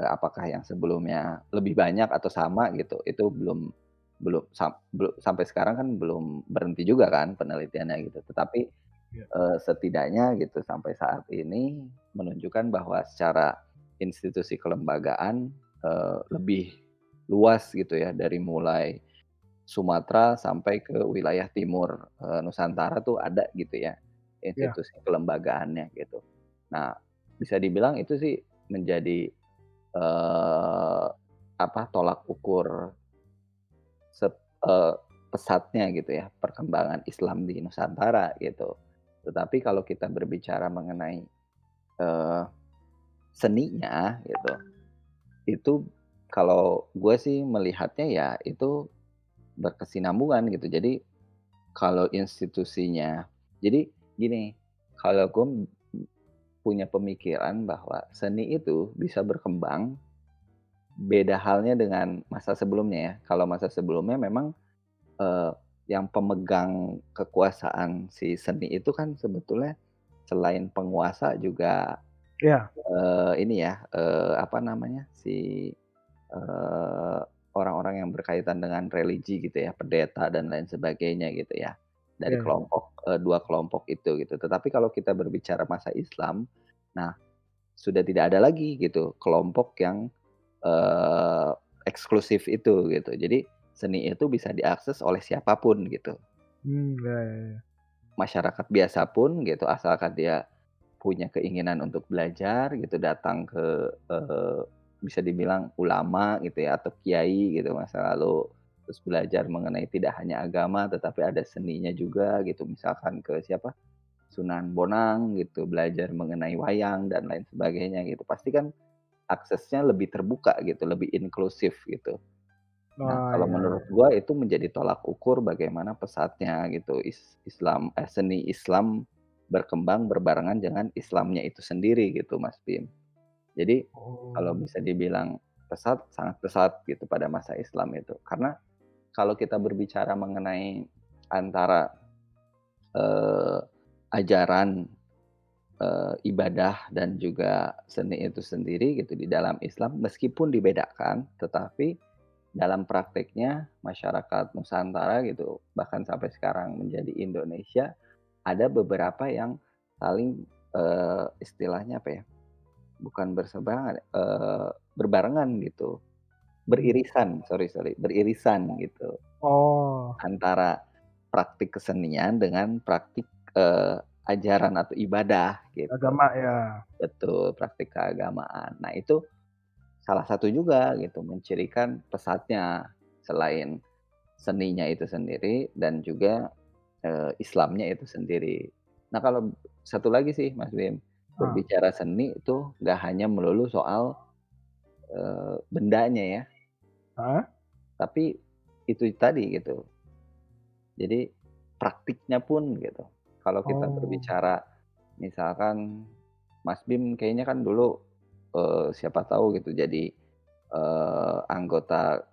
eh, apakah yang sebelumnya lebih banyak atau sama gitu. Itu belum belum sam- belum- sampai sekarang kan belum berhenti juga kan penelitiannya gitu. Tetapi Ya. eh, setidaknya gitu sampai saat ini menunjukkan bahwa secara institusi kelembagaan eh, lebih luas gitu ya dari mulai Sumatera sampai ke wilayah timur eh, Nusantara tuh ada gitu ya institusi kelembagaannya gitu. Nah bisa dibilang itu sih menjadi eh, apa tolak ukur se- eh, pesatnya gitu ya perkembangan Islam di Nusantara gitu. Tetapi kalau kita berbicara mengenai eh, seninya gitu, itu kalau gue sih melihatnya ya itu berkesinambungan gitu. Jadi kalau institusinya, jadi gini, kalau gue punya pemikiran bahwa seni itu bisa berkembang beda halnya dengan masa sebelumnya ya. Kalau masa sebelumnya memang eh, yang pemegang kekuasaan si seni itu kan sebetulnya selain penguasa juga ya, eh, ini ya eh, apa namanya si eh, orang-orang yang berkaitan dengan religi gitu ya, pendeta dan lain sebagainya gitu ya. Dari Iya, iya. kelompok eh, dua kelompok itu gitu. Tetapi kalau kita berbicara masa Islam, nah sudah tidak ada lagi gitu kelompok yang eh, eksklusif itu gitu. Jadi seni itu bisa diakses oleh siapa pun gitu. Hmm, ya, ya, ya. Masyarakat biasa pun gitu asalkan dia punya keinginan untuk belajar gitu datang ke eh, bisa dibilang ulama gitu ya atau kiai gitu masa lalu terus belajar mengenai tidak hanya agama tetapi ada seninya juga gitu. Misalkan ke siapa? Sunan Bonang gitu belajar mengenai wayang dan lain sebagainya gitu. Pasti kan aksesnya lebih terbuka gitu lebih inklusif gitu. Nah, Oh, kalau iya, menurut gua itu menjadi tolak ukur bagaimana pesatnya gitu. Is- Islam eh, seni Islam berkembang berbarengan dengan Islamnya itu sendiri gitu Mas Bim. Jadi kalau Oh, bisa dibilang pesat sangat pesat gitu pada masa Islam itu. Karena kalau kita berbicara mengenai antara eh, ajaran eh, ibadah dan juga seni itu sendiri gitu di dalam Islam meskipun dibedakan tetapi dalam prakteknya masyarakat Nusantara gitu bahkan sampai sekarang menjadi Indonesia ada beberapa yang saling eh, istilahnya apa ya bukan berseberangan eh, berbarengan gitu beririsan sorry sorry beririsan gitu oh, antara praktik kesenian dengan praktik eh, ajaran atau ibadah gitu. Agama ya. Betul, praktik keagamaan. Nah, itu salah satu juga gitu mencirikan pesatnya selain seninya itu sendiri dan juga eh, Islamnya itu sendiri. Nah, kalau satu lagi sih Mas Bim. Berbicara seni itu nggak hanya melulu soal eh, bendanya ya, tapi itu tadi gitu. Jadi praktiknya pun gitu. Kalau kita Oh. berbicara misalkan Mas Bim kayaknya kan dulu eh, siapa tahu gitu jadi eh, anggota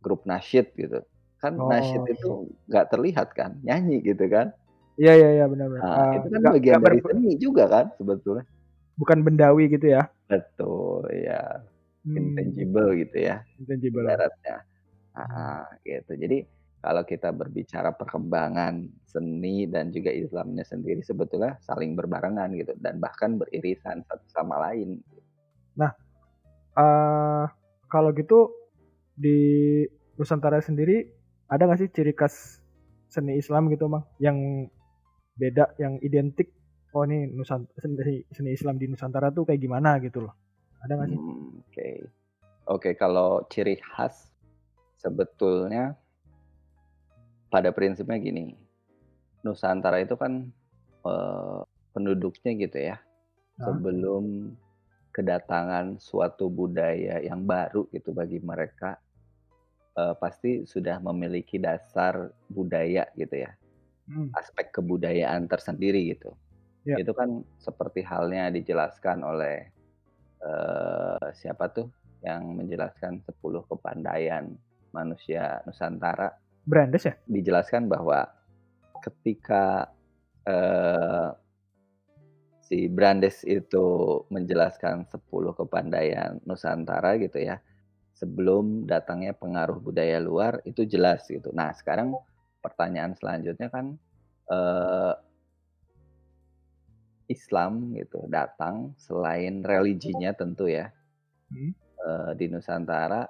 grup nasyid gitu. Kan nasyid Oh. itu nggak terlihat kan, nyanyi gitu kan. Iya iya iya benar-benar. Nah, Ah, itu kan nggak- bagian nggak dari seni juga kan sebetulnya. bukan bendawi gitu ya. Betul, ya. Hmm, Intangible gitu ya. intangible. ibaratnya. Ah, gitu. Jadi kalau kita berbicara perkembangan seni dan juga Islamnya sendiri sebetulnya saling berbarengan gitu dan bahkan beririsan satu sama lain. eh kalau gitu di Nusantara sendiri ada nggak sih ciri khas seni Islam gitu bang yang beda yang identik oh ini Nusantara seni, seni Islam di Nusantara tuh kayak gimana gitu loh. Ada nggak sih? Hmm, Oke, oke. Kalau ciri khas sebetulnya pada prinsipnya gini, Nusantara itu kan eh, penduduknya gitu ya, sebelum kedatangan suatu budaya yang baru gitu bagi mereka, eh, pasti sudah memiliki dasar budaya gitu ya, Hmm, aspek kebudayaan tersendiri gitu. Ya. Itu kan seperti halnya dijelaskan oleh eh, siapa tuh yang menjelaskan 10 kepandaian manusia Nusantara Brandes ya dijelaskan bahwa ketika eh, si Brandes itu menjelaskan 10 kepandaian Nusantara gitu ya sebelum datangnya pengaruh budaya luar itu jelas gitu. Nah sekarang pertanyaan selanjutnya kan eh, Islam gitu datang selain religinya tentu ya. Hmm. eh, di Nusantara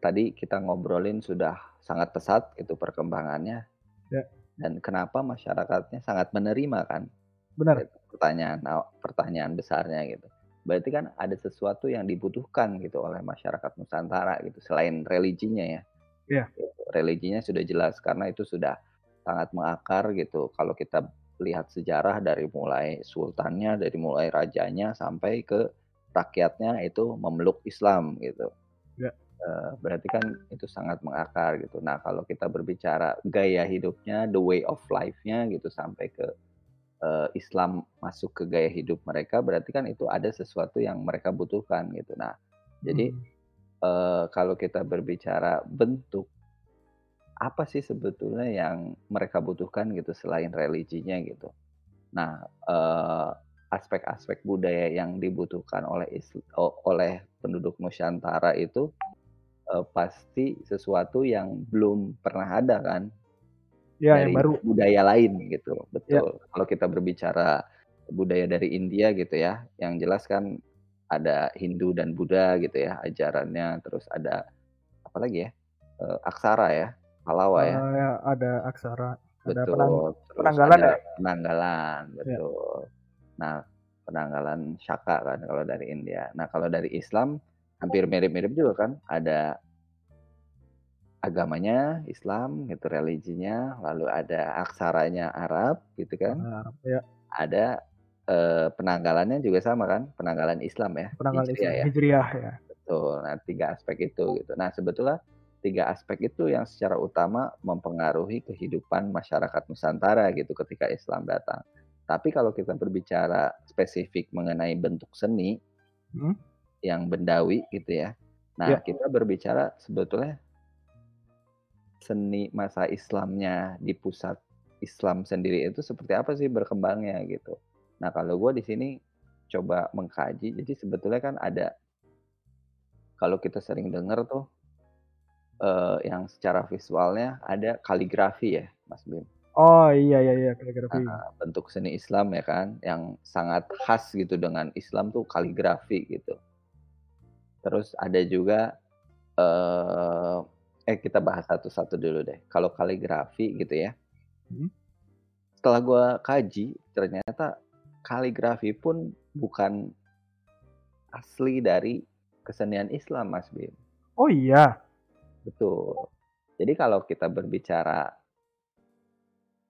tadi kita ngobrolin sudah sangat pesat gitu perkembangannya. Ya. dan kenapa masyarakatnya sangat menerima kan? Benar. Itu pertanyaan nah, pertanyaan besarnya gitu. Berarti kan ada sesuatu yang dibutuhkan gitu oleh masyarakat Nusantara gitu selain religinya ya Iya. Gitu. religinya sudah jelas karena itu sudah sangat mengakar gitu kalau kita lihat sejarah dari mulai sultannya dari mulai rajanya sampai ke rakyatnya itu memeluk Islam gitu Ya. Eh, berarti kan itu sangat mengakar gitu nah kalau kita berbicara gaya hidupnya the way of life-nya gitu sampai ke eh, Islam masuk ke gaya hidup mereka berarti kan itu ada sesuatu yang mereka butuhkan gitu. Nah, jadi Hmm. Eh, kalau kita berbicara bentuk apa sih sebetulnya yang mereka butuhkan gitu selain religinya gitu. Nah, eh, aspek-aspek budaya yang dibutuhkan oleh Is- o- oleh penduduk Nusantara itu eh, pasti sesuatu yang belum pernah ada kan ya dari yang baru budaya lain gitu. Betul. Kalau kita berbicara budaya dari India gitu ya, yang jelas kan ada Hindu dan Buddha gitu ya ajarannya, terus ada apa lagi ya? Eh, aksara ya, Palawa ya. ya, ada aksara ada Betul. penang- Terus penanggalan ada ya? penanggalan, betul. Nah, penanggalan Shaka kan kalau dari India. Nah, kalau dari Islam hampir mirip-mirip juga kan, ada agamanya Islam gitu, religinya, lalu ada aksaranya Arab gitu kan. Nah, ya Ada eh, penanggalannya juga sama kan, penanggalan Islam ya, penanggalan Islam ya. Hijriah ya Betul. Nah, tiga aspek itu gitu. Nah, sebetulnya tiga aspek itu yang secara utama mempengaruhi kehidupan masyarakat Nusantara gitu ketika Islam datang. Tapi kalau kita berbicara spesifik mengenai bentuk seni Hmm. yang bendawi gitu ya. Nah, Ya. kita berbicara sebetulnya seni masa Islamnya di pusat Islam sendiri itu seperti apa sih berkembangnya gitu. Nah, kalau gue di sini coba mengkaji, jadi sebetulnya kan ada kalau kita sering dengar tuh eh, yang secara visualnya ada kaligrafi ya, Mas Bim. oh iya iya iya kaligrafi Nah, bentuk seni Islam ya kan, yang sangat khas gitu dengan Islam tuh kaligrafi gitu. Terus ada juga eh eh kita bahas satu-satu dulu deh. Kalau kaligrafi gitu ya, Hmm. setelah gua kaji ternyata kaligrafi pun bukan asli dari kesenian Islam, Mas Bim. Oh iya. Betul. Jadi kalau kita berbicara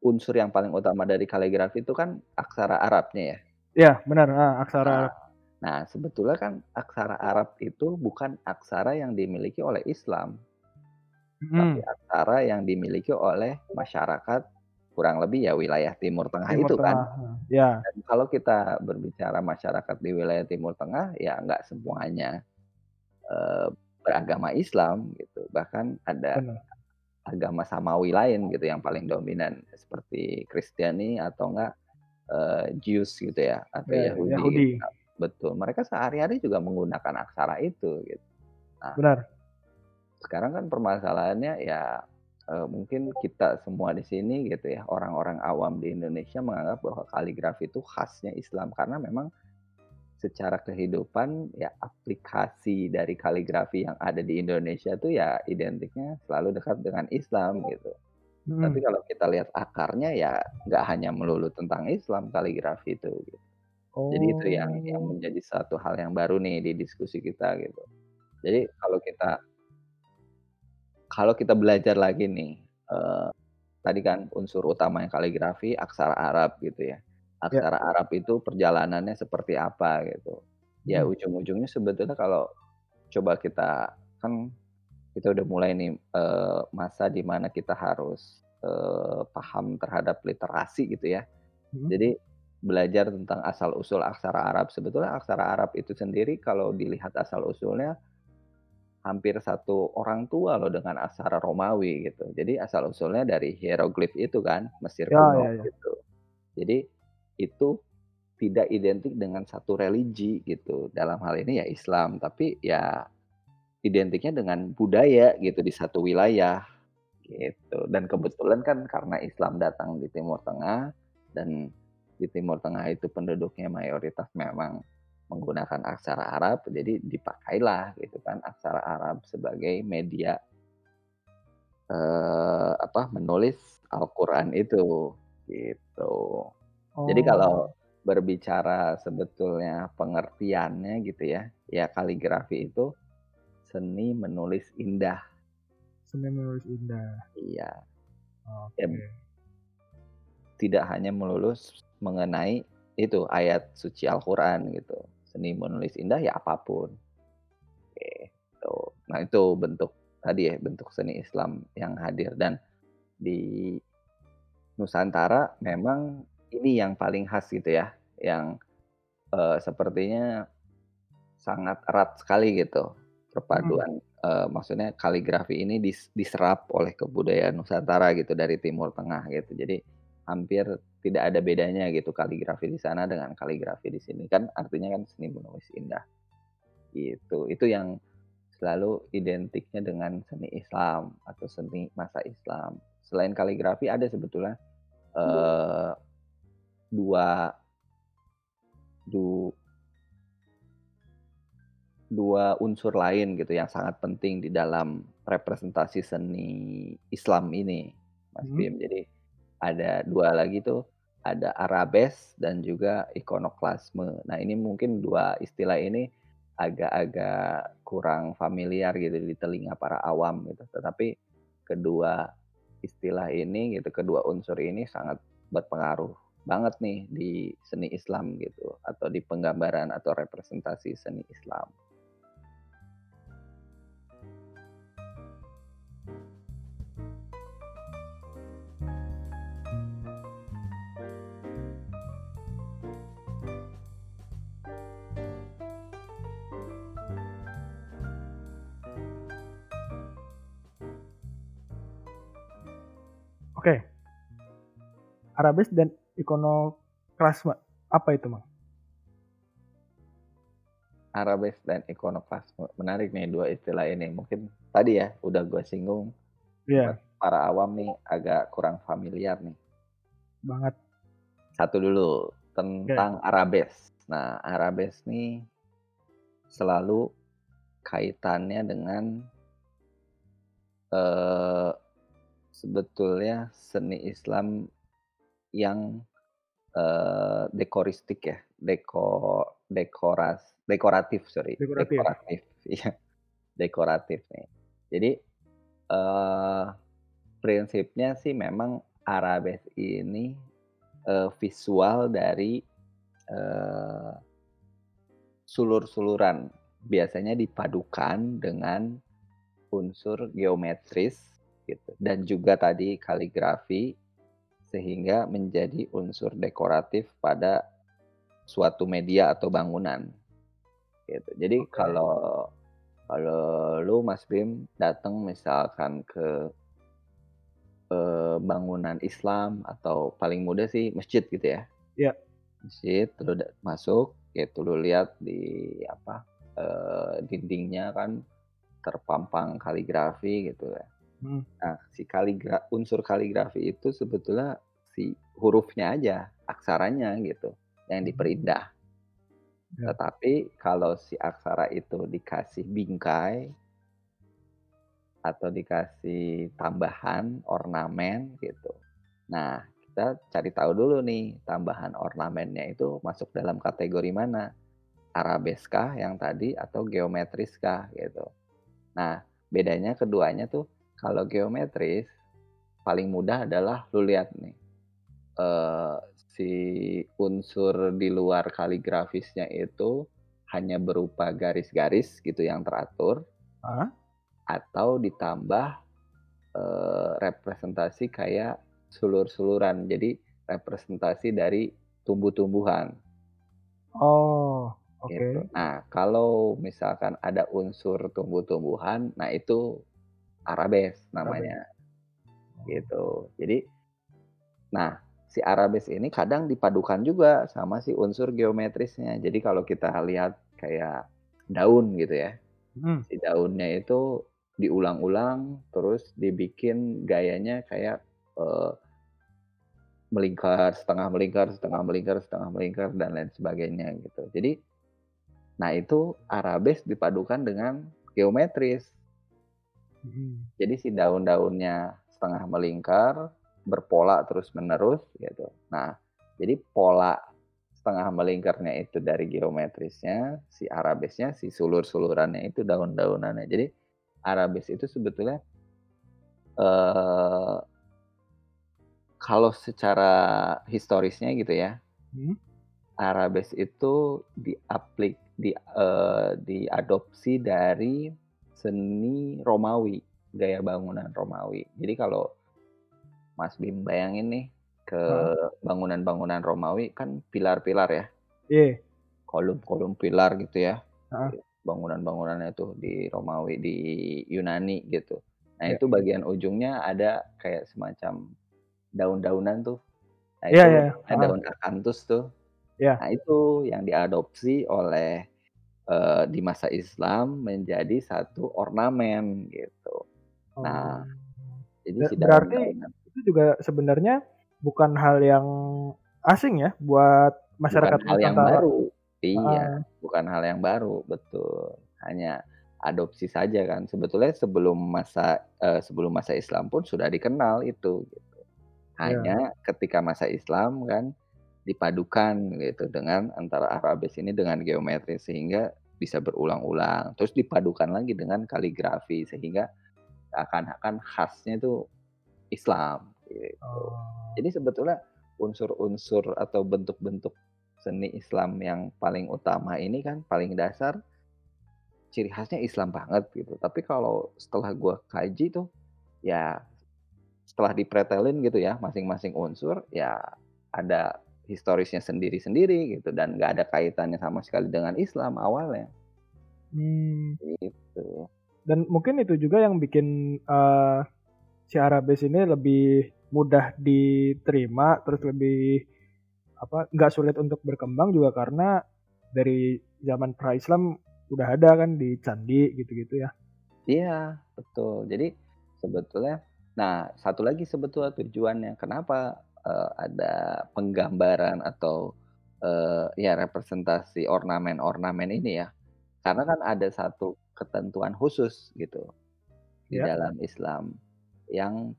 unsur yang paling utama dari kaligrafi itu kan aksara Arabnya ya. Iya, benar. Ah, aksara Nah, Arab. nah, sebetulnya kan aksara Arab itu bukan aksara yang dimiliki oleh Islam, Hmm, tapi aksara yang dimiliki oleh masyarakat kurang lebih ya wilayah Timur Tengah Timur itu kan. Ya, Dan kalau kita berbicara masyarakat di wilayah Timur Tengah, ya nggak semuanya eh, beragama Islam gitu. Bahkan ada benar. agama samawi lain gitu yang paling dominan seperti Kristiani atau enggak eh, Jews gitu ya atau Ya, Yahudi. Yahudi. Nah, Betul. Mereka sehari-hari juga menggunakan aksara itu gitu. Benar. Sekarang kan permasalahannya ya eh, mungkin kita semua di sini gitu ya orang-orang awam di Indonesia menganggap bahwa kaligrafi itu khasnya Islam karena memang secara kehidupan ya aplikasi dari kaligrafi yang ada di Indonesia tuh ya identiknya selalu dekat dengan Islam gitu. Hmm, Tapi kalau kita lihat akarnya ya nggak hanya melulu tentang Islam kaligrafi itu. gitu. Jadi itu yang yang Oh. menjadi satu hal yang baru nih di diskusi kita gitu. Jadi kalau kita kalau kita belajar lagi nih, eh, tadi kan unsur utamanya kaligrafi aksara Arab gitu ya. Aksara Arab itu perjalanannya seperti apa gitu. Ya Hmm. ujung-ujungnya sebetulnya kalau coba kita kan kita udah mulai nih eh, masa di mana kita harus eh, paham terhadap literasi gitu ya. Hmm. Jadi belajar tentang asal usul aksara Arab. Sebetulnya aksara Arab itu sendiri kalau dilihat asal usulnya hampir satu orang tua loh dengan aksara Romawi gitu. Jadi asal usulnya dari hieroglif itu kan Mesir Ya, kuno ya, ya. gitu. Jadi itu tidak identik dengan satu religi gitu. Dalam hal ini ya Islam, tapi ya identiknya dengan budaya gitu di satu wilayah gitu. Dan kebetulan kan karena Islam datang di Timur Tengah dan di Timur Tengah itu penduduknya mayoritas memang menggunakan aksara Arab, jadi dipakailah gitu kan aksara Arab sebagai media eh, apa menulis Al-Qur'an itu gitu. Jadi Oh. kalau berbicara sebetulnya pengertiannya gitu ya, ya kaligrafi itu seni menulis indah. Seni menulis indah. Iya, Oke. Ya, tidak hanya melulu mengenai itu ayat suci Al-Qur'an gitu. Seni menulis indah ya apa pun. Gitu. Nah, itu bentuk tadi ya, bentuk seni Islam yang hadir dan di Nusantara memang ini yang paling khas gitu ya, yang eh, sepertinya sangat erat sekali gitu perpaduan eh, maksudnya kaligrafi ini dis- diserap oleh kebudayaan Nusantara gitu dari Timur Tengah gitu. Jadi hampir tidak ada bedanya gitu kaligrafi di sana dengan kaligrafi di sini kan artinya kan seni menulis indah gitu. Itu yang selalu identiknya dengan seni Islam atau seni masa Islam. Selain kaligrafi ada sebetulnya eh, dua du, dua unsur lain gitu yang sangat penting di dalam representasi seni Islam ini, Mas Hmm. Bim. Jadi ada dua lagi tuh, ada arabes dan juga ikonoklasme. Nah ini mungkin dua istilah ini agak-agak kurang familiar gitu di telinga para awam gitu. Tetapi kedua istilah ini gitu, kedua unsur ini sangat berpengaruh banget nih di seni Islam gitu atau di penggambaran atau representasi seni Islam. Oke. Arabes dan ikonoklasme. Apa itu, Mang? Arabes dan ikonoklasme. Menarik nih dua istilah ini. Mungkin tadi ya udah gue singgung Iya, para awam nih agak kurang familiar nih. banget. Satu dulu tentang arabes. Nah, arabes nih selalu kaitannya dengan eh sebetulnya seni Islam yang eh, dekoristik ya, deko dekoras dekoratif sorry, Dekoratif. dekoratif, iya, dekoratif nih. Jadi eh prinsipnya sih memang arabes ini eh, visual dari eh, sulur-suluran, biasanya dipadukan dengan unsur geometris gitu dan juga tadi kaligrafi sehingga menjadi unsur dekoratif pada suatu media atau bangunan gitu. Jadi Oke. kalau kalau lu Mas Bim datang misalkan ke eh, bangunan Islam atau paling mudah sih masjid gitu ya. Iya. Masjid lu masuk gitu lu lihat di apa eh, dindingnya kan terpampang kaligrafi gitu ya. Hmm. Nah, si kaligra unsur kaligrafi itu sebetulnya si hurufnya aja, aksaranya gitu yang diperindah. Ya. Tetapi kalau si aksara itu dikasih bingkai atau dikasih tambahan ornamen gitu. Nah, kita cari tahu dulu nih tambahan ornamennya itu masuk dalam kategori mana? Arabeska yang tadi atau geometriskah gitu. Nah, bedanya keduanya tuh kalau geometris paling mudah adalah lu lihat nih eh, si unsur di luar kaligrafisnya itu hanya berupa garis-garis gitu yang teratur Ah, atau ditambah eh, representasi kayak sulur-suluran. Jadi representasi dari tumbuh-tumbuhan oh, oke. gitu. Nah, kalau misalkan ada unsur tumbuh-tumbuhan, nah itu arabes namanya. Gitu. Jadi nah, si arabes ini kadang dipadukan juga sama si unsur geometrisnya. Jadi kalau kita lihat kayak daun gitu ya. Hmm. Si daunnya itu diulang-ulang terus dibikin gayanya kayak eh, melingkar, setengah melingkar, setengah melingkar, setengah melingkar dan lain sebagainya gitu. Jadi nah itu arabes dipadukan dengan geometris. Hmm. Jadi si daun-daunnya setengah melingkar, berpola terus-menerus gitu. Nah, jadi pola setengah melingkarnya itu dari geometrisnya, si arabesnya, si sulur-sulurannya itu daun-daunannya. Jadi arabes itu sebetulnya eh kalau secara historisnya gitu ya, Hmm. arabes itu diaplik di eh, diadopsi dari seni Romawi, gaya bangunan Romawi. Jadi kalau Mas Bim bayangin nih ke bangunan-bangunan Romawi kan pilar-pilar ya, Iya. kolom-kolom pilar gitu ya. Bangunan-bangunannya tuh di Romawi, di Yunani gitu. Nah, Iya. itu bagian ujungnya ada kayak semacam daun-daunan tuh. Nah, Iya, itu iya. ada daun akantus tuh. Iya. Nah, itu yang diadopsi oleh eh, di masa Islam menjadi satu ornamen gitu. Nah. Jadi Ber- si berarti itu juga sebenarnya bukan hal yang asing ya buat masyarakat bukan hal yang baru. Iya, Heeh. bukan hal yang baru, betul. Hanya adopsi saja kan. Sebetulnya sebelum masa eh, sebelum masa Islam pun sudah dikenal itu gitu. Iya. Hanya ketika masa Islam kan dipadukan gitu dengan antara arabes ini dengan geometri sehingga bisa berulang-ulang. Terus dipadukan lagi dengan kaligrafi sehingga akan-akan khasnya itu Islam gitu. Oh. Jadi sebetulnya unsur-unsur atau bentuk-bentuk seni Islam yang paling utama ini kan paling dasar ciri khasnya Islam banget gitu. Tapi kalau setelah gua kaji tuh ya setelah dipretelin gitu ya masing-masing unsur ya ada historisnya sendiri-sendiri gitu dan nggak ada kaitannya sama sekali dengan Islam awalnya Hmm. gitu. Dan mungkin itu juga yang bikin eh, si Arabes ini lebih mudah diterima, terus lebih apa nggak sulit untuk berkembang juga karena dari zaman pra Islam udah ada kan di candi gitu-gitu ya. Iya, betul. Jadi sebetulnya, nah satu lagi sebetulnya tujuannya kenapa eh, ada penggambaran atau eh, ya representasi ornamen-ornamen ini ya, karena kan ada satu ketentuan khusus gitu di Ya. dalam Islam yang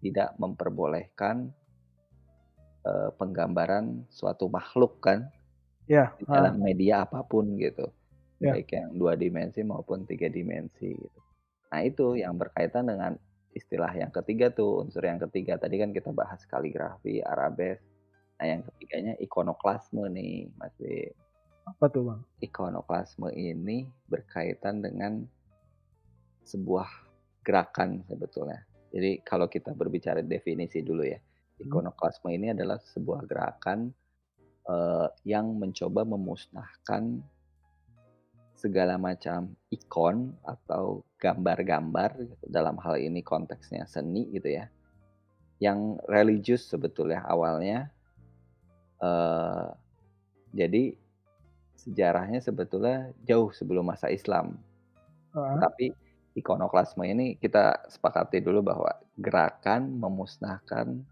tidak memperbolehkan eh, penggambaran suatu makhluk kan Ya. di ah, dalam media apa pun gitu, Ya. baik yang dua dimensi maupun tiga dimensi gitu. Nah itu yang berkaitan dengan istilah yang ketiga tuh unsur yang ketiga tadi kan kita bahas kaligrafi, arabes. Nah yang ketiganya ikonoklasme nih Mas B. apa tuh bang? Ikonoklasme ini berkaitan dengan sebuah gerakan sebetulnya. Jadi kalau kita berbicara definisi dulu ya, ikonoklasme ini adalah sebuah gerakan eh, yang mencoba memusnahkan segala macam ikon atau gambar-gambar dalam hal ini konteksnya seni gitu ya, yang religius sebetulnya awalnya. eh jadi sejarahnya sebetulnya jauh sebelum masa Islam. Ah, Tapi ikonoklasme ini kita sepakati dulu bahwa gerakan memusnahkan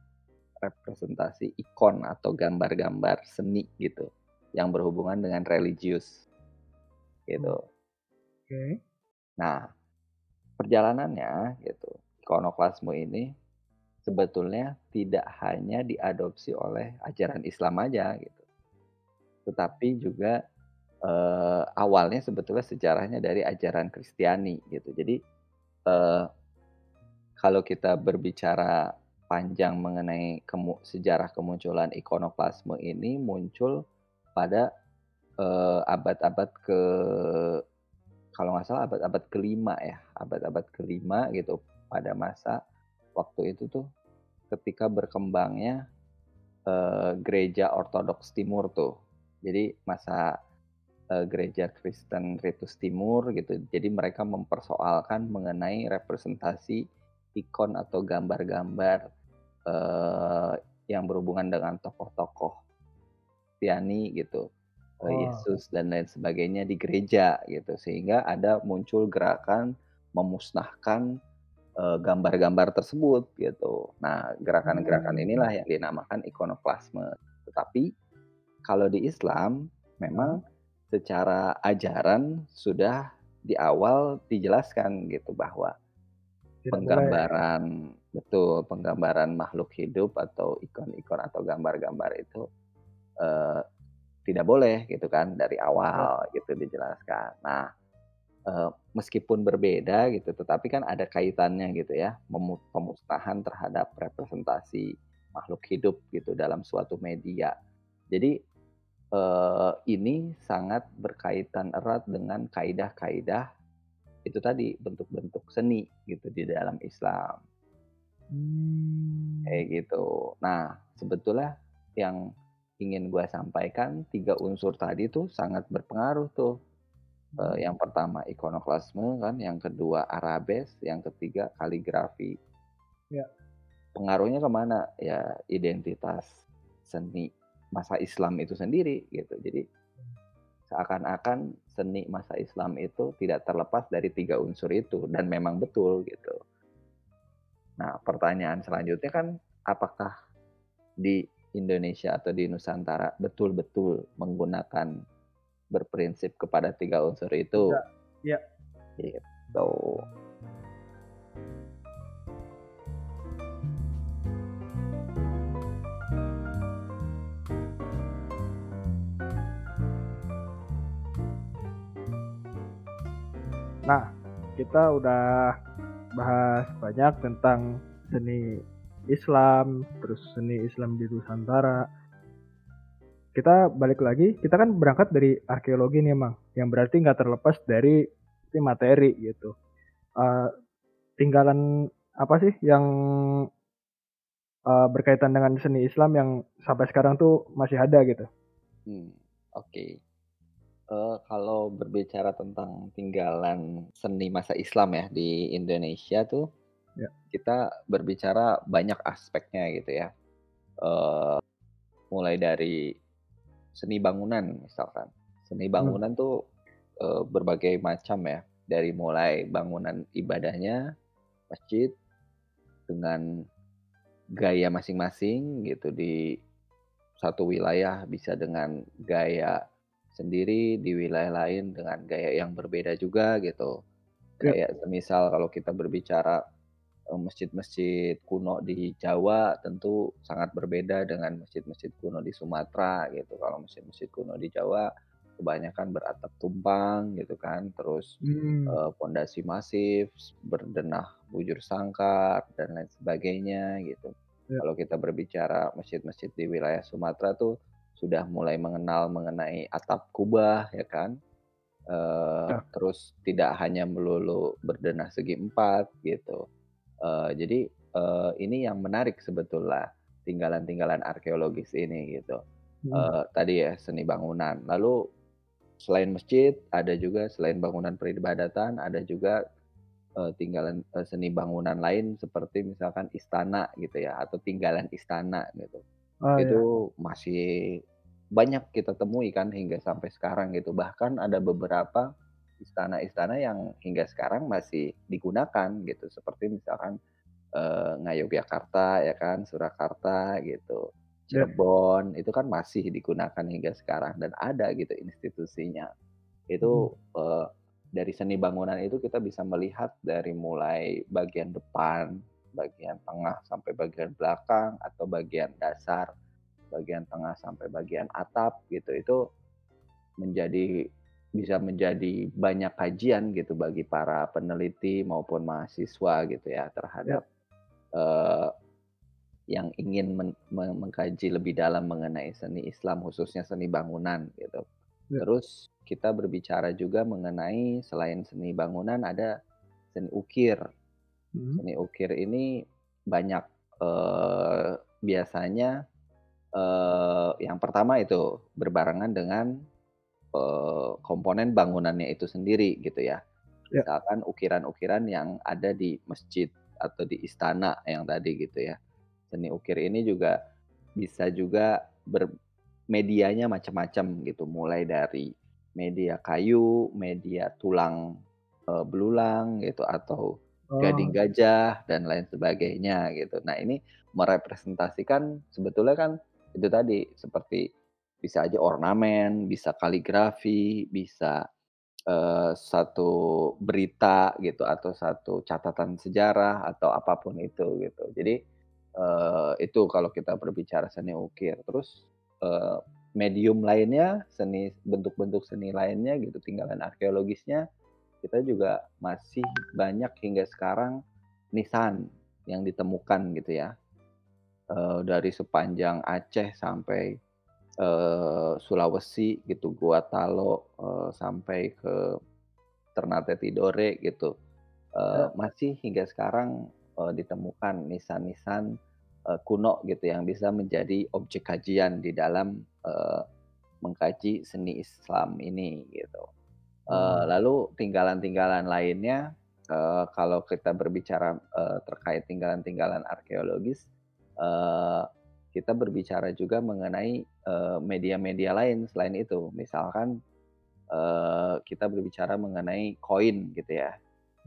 representasi ikon atau gambar-gambar seni gitu yang berhubungan dengan religius gitu. Oke. Nah, perjalanannya gitu, ikonoklasme ini sebetulnya tidak hanya diadopsi oleh ajaran Islam aja gitu. Tetapi juga eh, awalnya sebetulnya sejarahnya dari ajaran Kristiani gitu. Jadi eh, kalau kita berbicara panjang mengenai kemu- sejarah kemunculan ikonoklasme ini muncul pada eh, abad-abad ke kalau nggak salah abad-abad kelima ya, abad-abad kelima gitu pada masa waktu itu tuh ketika berkembangnya eh, gereja Ortodoks Timur tuh. Jadi masa eh, gereja Kristen Ritus Timur gitu. Jadi mereka mempersoalkan mengenai representasi ikon atau gambar-gambar eh, yang berhubungan dengan tokoh-tokoh Kristiani gitu. Oh. Yesus dan lain sebagainya di gereja gitu sehingga ada muncul gerakan memusnahkan eh, gambar-gambar tersebut gitu. Nah, gerakan-gerakan Hmm. inilah yang dinamakan ikonoklasme. Tetapi kalau di Islam memang secara ajaran sudah di awal dijelaskan gitu bahwa Tidak boleh. penggambaran betul penggambaran makhluk hidup atau ikon-ikon atau gambar-gambar itu eh, tidak boleh gitu kan dari awal gitu dijelaskan. Nah eh, meskipun berbeda gitu, tetapi kan ada kaitannya gitu ya, pemusnahan terhadap representasi makhluk hidup gitu dalam suatu media. Jadi eh, ini sangat berkaitan erat dengan kaidah-kaidah itu tadi bentuk-bentuk seni gitu di dalam Islam Hmm. kayak gitu. Nah sebetulnya yang ingin gue sampaikan tiga unsur tadi tuh sangat berpengaruh tuh. Eh, yang pertama ikonoklasme kan, yang kedua arabes, yang ketiga kaligrafi. Ya. Pengaruhnya ke mana? Ya identitas seni masa Islam itu sendiri gitu. Jadi seakan-akan seni masa Islam itu tidak terlepas dari tiga unsur itu dan memang betul gitu. Nah pertanyaan selanjutnya kan apakah di Indonesia atau di Nusantara betul-betul menggunakan berprinsip kepada tiga unsur itu? Ya. Gitu. Nah, kita udah bahas banyak tentang seni Islam, terus seni Islam di Nusantara. Kita balik lagi, kita kan berangkat dari arkeologi nih emang, yang berarti nggak terlepas dari materi gitu. Eh, tinggalan apa sih yang eh, berkaitan dengan seni Islam yang sampai sekarang tuh masih ada gitu? Hmm, Oke. Eh, kalau berbicara tentang tinggalan seni masa Islam ya di Indonesia tuh, Ya. kita berbicara banyak aspeknya gitu ya. Eh, mulai dari seni bangunan misalkan. Seni bangunan tuh eh, berbagai macam ya. Dari mulai bangunan ibadahnya, masjid dengan gaya masing-masing gitu di satu wilayah bisa dengan gaya sendiri di wilayah lain dengan gaya yang berbeda juga gitu. Ya. Kayak semisal kalau kita berbicara masjid-masjid kuno di Jawa tentu sangat berbeda dengan masjid-masjid kuno di Sumatera gitu. Kalau masjid-masjid kuno di Jawa kebanyakan beratap tumpang gitu kan, terus Hmm. eh, pondasi masif, berdenah bujur sangkar dan lain sebagainya gitu. Ya. Kalau kita berbicara masjid-masjid di wilayah Sumatera tuh sudah mulai mengenal mengenai atap kubah ya kan. Eh, Ya. terus tidak hanya melulu berdenah segi empat gitu. Eh, jadi eh, ini yang menarik sebetulnya tinggalan-tinggalan arkeologis ini gitu. Hmm. Eh, tadi ya seni bangunan. Lalu selain masjid ada juga selain bangunan peribadatan ada juga eh, tinggalan eh, seni bangunan lain seperti misalkan istana gitu ya atau tinggalan istana gitu. Oh. Itu masih banyak kita temui kan hingga sampai sekarang gitu. Bahkan ada beberapa istana-istana yang hingga sekarang masih digunakan gitu. Seperti misalkan eh, Ngayogyakarta ya kan, Surakarta gitu. Ya. Cirebon itu kan masih digunakan hingga sekarang dan ada gitu institusinya. Itu eh, dari seni bangunan itu kita bisa melihat dari mulai bagian depan, bagian tengah sampai bagian belakang atau bagian dasar, bagian tengah sampai bagian atap gitu. Itu menjadi bisa menjadi banyak kajian gitu bagi para peneliti maupun mahasiswa gitu ya terhadap eh, yang ingin men- me- mengkaji lebih dalam mengenai seni Islam khususnya seni bangunan gitu. Ya. Terus kita berbicara juga mengenai selain seni bangunan ada seni ukir. Hmm. Seni ukir ini banyak eh, biasanya eh, yang pertama itu berbarengan dengan eh, komponen bangunannya itu sendiri gitu ya. Ya. Misalkan ukiran-ukiran yang ada di masjid atau di istana yang tadi gitu ya. Seni ukir ini juga bisa juga bermedianya macam-macam gitu, mulai dari media kayu, media tulang eh, belulang gitu atau Oh, gading gajah dan lain sebagainya gitu. Nah ini merepresentasikan sebetulnya kan itu tadi seperti bisa aja ornamen, bisa kaligrafi, bisa eh, satu berita gitu atau satu catatan sejarah atau apa pun itu gitu. Jadi eh, itu kalau kita berbicara seni ukir. Terus eh, medium lainnya, seni bentuk-bentuk seni lainnya gitu, tinggalan arkeologisnya kita juga masih banyak hingga sekarang nisan yang ditemukan gitu ya. Eh, dari sepanjang Aceh sampai eh, Sulawesi gitu, Gua Talo eh, sampai ke Ternate Tidore gitu. Eh, masih hingga sekarang eh, ditemukan nisan-nisan eh, kuno gitu yang bisa menjadi objek kajian di dalam eh, mengkaji seni Islam ini gitu. Eh, Hmm. lalu tinggalan-tinggalan lainnya, eh, kalau kita berbicara eh, terkait tinggalan-tinggalan arkeologis, eh, kita berbicara juga mengenai eh, media-media lain selain itu. Misalkan eh, kita berbicara mengenai koin gitu ya,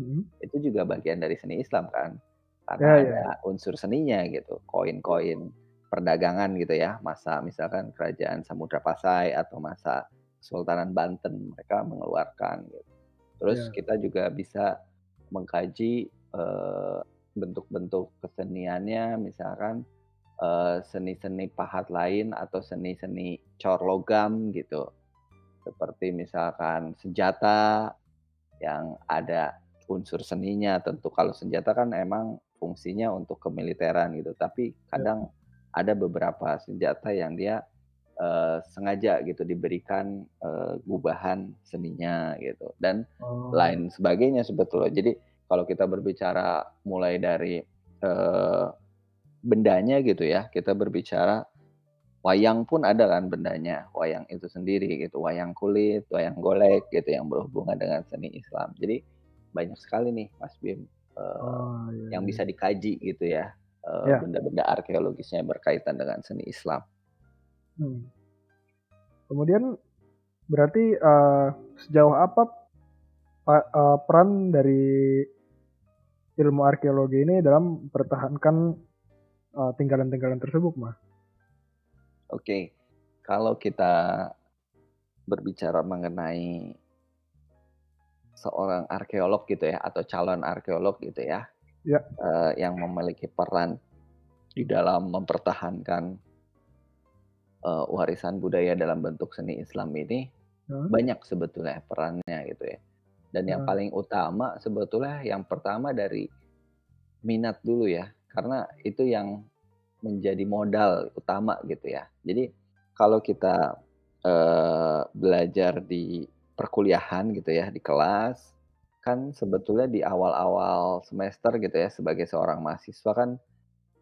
hmm. itu juga bagian dari seni Islam kan, Ya, karena ya. ada unsur seninya gitu, koin-koin perdagangan gitu ya, masa misalkan kerajaan Samudra Pasai atau masa Kesultanan Banten mereka mengeluarkan gitu. Terus Ya. kita juga bisa mengkaji eh, bentuk-bentuk keseniannya, misalkan eh, seni-seni pahat lain atau seni-seni cor logam gitu, seperti misalkan senjata yang ada unsur seninya. Tentu kalau senjata kan emang fungsinya untuk kemiliteran gitu, tapi kadang ada beberapa senjata yang dia eh, sengaja gitu diberikan eh, gubahan seninya gitu. Dan Oh, lain sebagainya sebetulnya. Jadi kalau kita berbicara mulai dari eh, bendanya gitu ya, kita berbicara wayang pun ada kan bendanya, wayang itu sendiri gitu, wayang kulit, wayang golek gitu yang berhubungan dengan seni Islam. Jadi banyak sekali nih Mas Bim eh, oh, iya, yang iya. bisa dikaji gitu ya, eh, Ya. benda-benda arkeologisnya berkaitan dengan seni Islam. Hmm. Kemudian berarti eh, sejauh apa pa- eh, peran dari ilmu arkeologi ini dalam mempertahankan eh, tinggalan-tinggalan tersebut, Mas? Oke, kalau kita berbicara mengenai seorang arkeolog gitu ya, atau calon arkeolog gitu ya, Ya. eh, yang memiliki peran di dalam mempertahankan eh, warisan budaya dalam bentuk seni Islam ini Hmm. banyak sebetulnya perannya gitu ya. Dan yang Hmm. paling utama sebetulnya yang pertama dari minat dulu ya, karena itu yang menjadi modal utama gitu ya. Jadi kalau kita eh, belajar di perkuliahan gitu ya di kelas, kan sebetulnya di awal-awal semester gitu ya sebagai seorang mahasiswa kan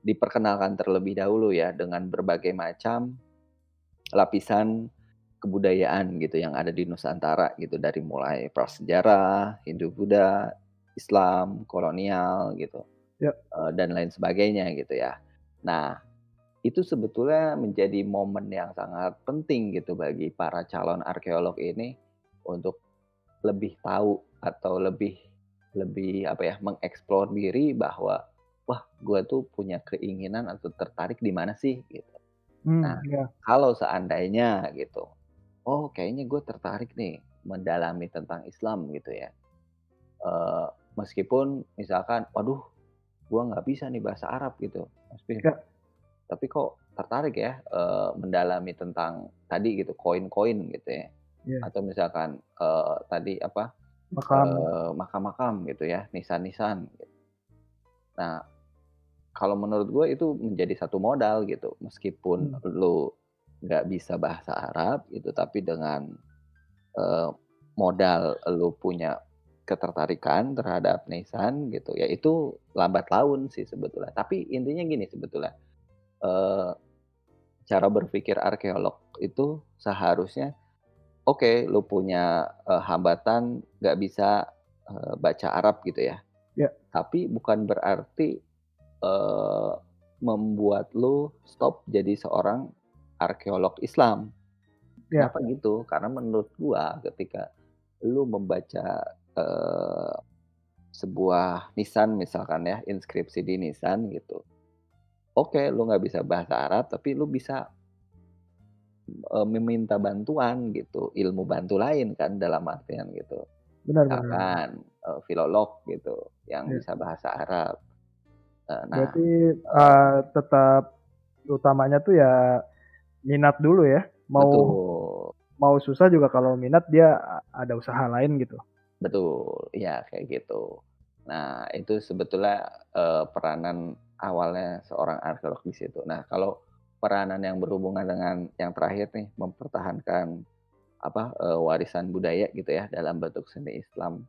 diperkenalkan terlebih dahulu ya dengan berbagai macam lapisan kebudayaan gitu yang ada di Nusantara gitu dari mulai prasejarah, Hindu-Buddha, Islam, kolonial gitu Ya. eh, dan lain sebagainya gitu ya. Nah itu sebetulnya menjadi momen yang sangat penting gitu bagi para calon arkeolog ini untuk lebih tahu atau lebih lebih apa ya mengeksplor diri bahwa wah gue tuh punya keinginan atau tertarik di mana sih gitu. Hmm, Nah. ya. Kalau seandainya gitu, oh kayaknya gue tertarik nih mendalami tentang Islam gitu ya. Eh, meskipun misalkan, waduh, gue nggak bisa nih bahasa Arab gitu, Mas Bim. Ya. Tapi kok tertarik ya eh, mendalami tentang tadi gitu koin-koin gitu ya. Ya. Atau misalkan eh, tadi apa Makam. eh, makam-makam gitu ya, nisan-nisan. Gitu. Nah, kalau menurut gue itu menjadi satu modal gitu, meskipun lu nggak bisa bahasa Arab gitu, tapi dengan eh, modal lu punya ketertarikan terhadap nisan gitu, ya itu lambat laun sih sebetulnya. Tapi intinya gini sebetulnya, eh, cara berpikir arkeolog itu seharusnya oke lu punya eh, hambatan nggak bisa eh, baca Arab gitu ya. Ya. Tapi bukan berarti eh, membuat lu stop jadi seorang arkeolog Islam. Ya. Kenapa gitu? Karena menurut gua ketika lu membaca eh, sebuah nisan misalkan ya, inskripsi di nisan gitu. Oke, lu nggak bisa bahasa Arab, tapi lu bisa eh, meminta bantuan gitu, ilmu bantu lain kan dalam artian gitu. Benar benar. Misalkan eh, filolog gitu yang Ya. bisa bahasa Arab. Eh, nah, Berarti eh, tetap utamanya tuh ya minat dulu ya. Mau betul. mau susah juga kalau minat dia ada usaha lain gitu. Betul, ya kayak gitu. Nah, itu sebetulnya eh, peranan awalnya seorang arkeolog di situ. Nah, kalau peranan yang berhubungan dengan yang terakhir nih, mempertahankan apa eh, warisan budaya gitu ya dalam bentuk seni Islam.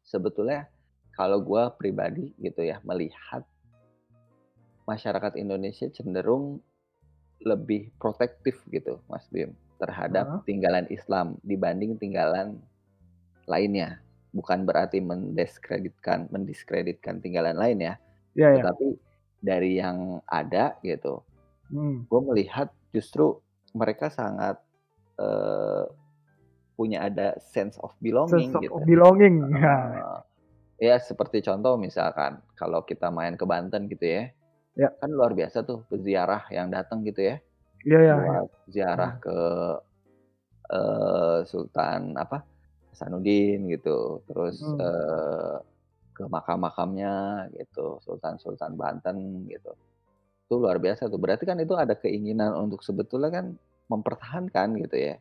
Sebetulnya kalau gua pribadi gitu ya melihat masyarakat Indonesia cenderung lebih protektif gitu, Mas Bim, terhadap Heeh. tinggalan Islam dibanding tinggalan lainnya. Bukan berarti mendiskreditkan mendiskreditkan tinggalan lain ya, ya. tetapi dari yang ada gitu, Hmm. gue melihat justru mereka sangat eh, punya ada sense of belonging Sense gitu. of belonging. Ya. Eh, ya seperti contoh misalkan kalau kita main ke Banten gitu ya, Ya. kan luar biasa tuh peziarah yang datang gitu ya, Iya ya. buat ziarah ke eh, Sultan apa Hasanuddin gitu, terus Hmm. eh, ke makam-makamnya gitu, Sultan-Sultan Banten gitu. Itu luar biasa tuh. Berarti kan itu ada keinginan untuk sebetulnya kan mempertahankan gitu ya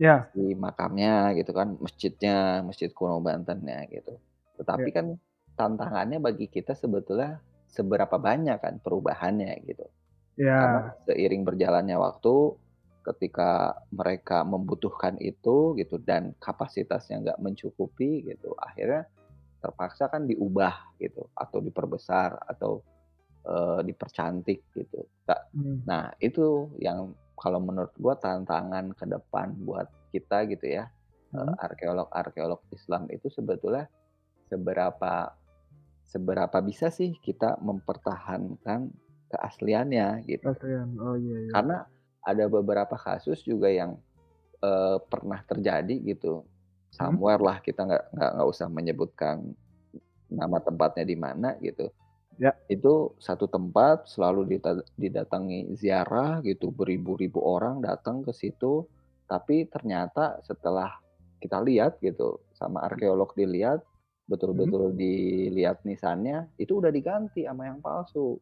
Ya. di makamnya gitu kan, masjidnya, Masjid Kuno Bantennya gitu. Tetapi Ya. kan tantangannya bagi kita sebetulnya seberapa banyak kan perubahannya gitu. Karena Ya. seiring berjalannya waktu, ketika mereka membutuhkan itu gitu dan kapasitasnya nggak mencukupi gitu, akhirnya terpaksa kan diubah gitu atau diperbesar atau eh, dipercantik gitu. Ta- Hmm. Nah itu yang kalau menurut gua tantangan ke depan buat kita gitu ya, eh, Hmm. arkeolog-arkeolog Islam itu sebetulnya seberapa seberapa bisa sih kita mempertahankan keasliannya gitu. Kasihan. Oh iya iya. Karena ada beberapa kasus juga yang eh, pernah terjadi gitu. Somewhere lah kita nggak nggak nggak usah menyebutkan nama tempatnya di mana gitu. Ya. Itu satu tempat selalu didatangi ziarah gitu, beribu-ribu orang datang ke situ. Tapi ternyata setelah kita lihat gitu, sama arkeolog dilihat, betul-betul dilihat nisannya itu udah diganti sama yang palsu.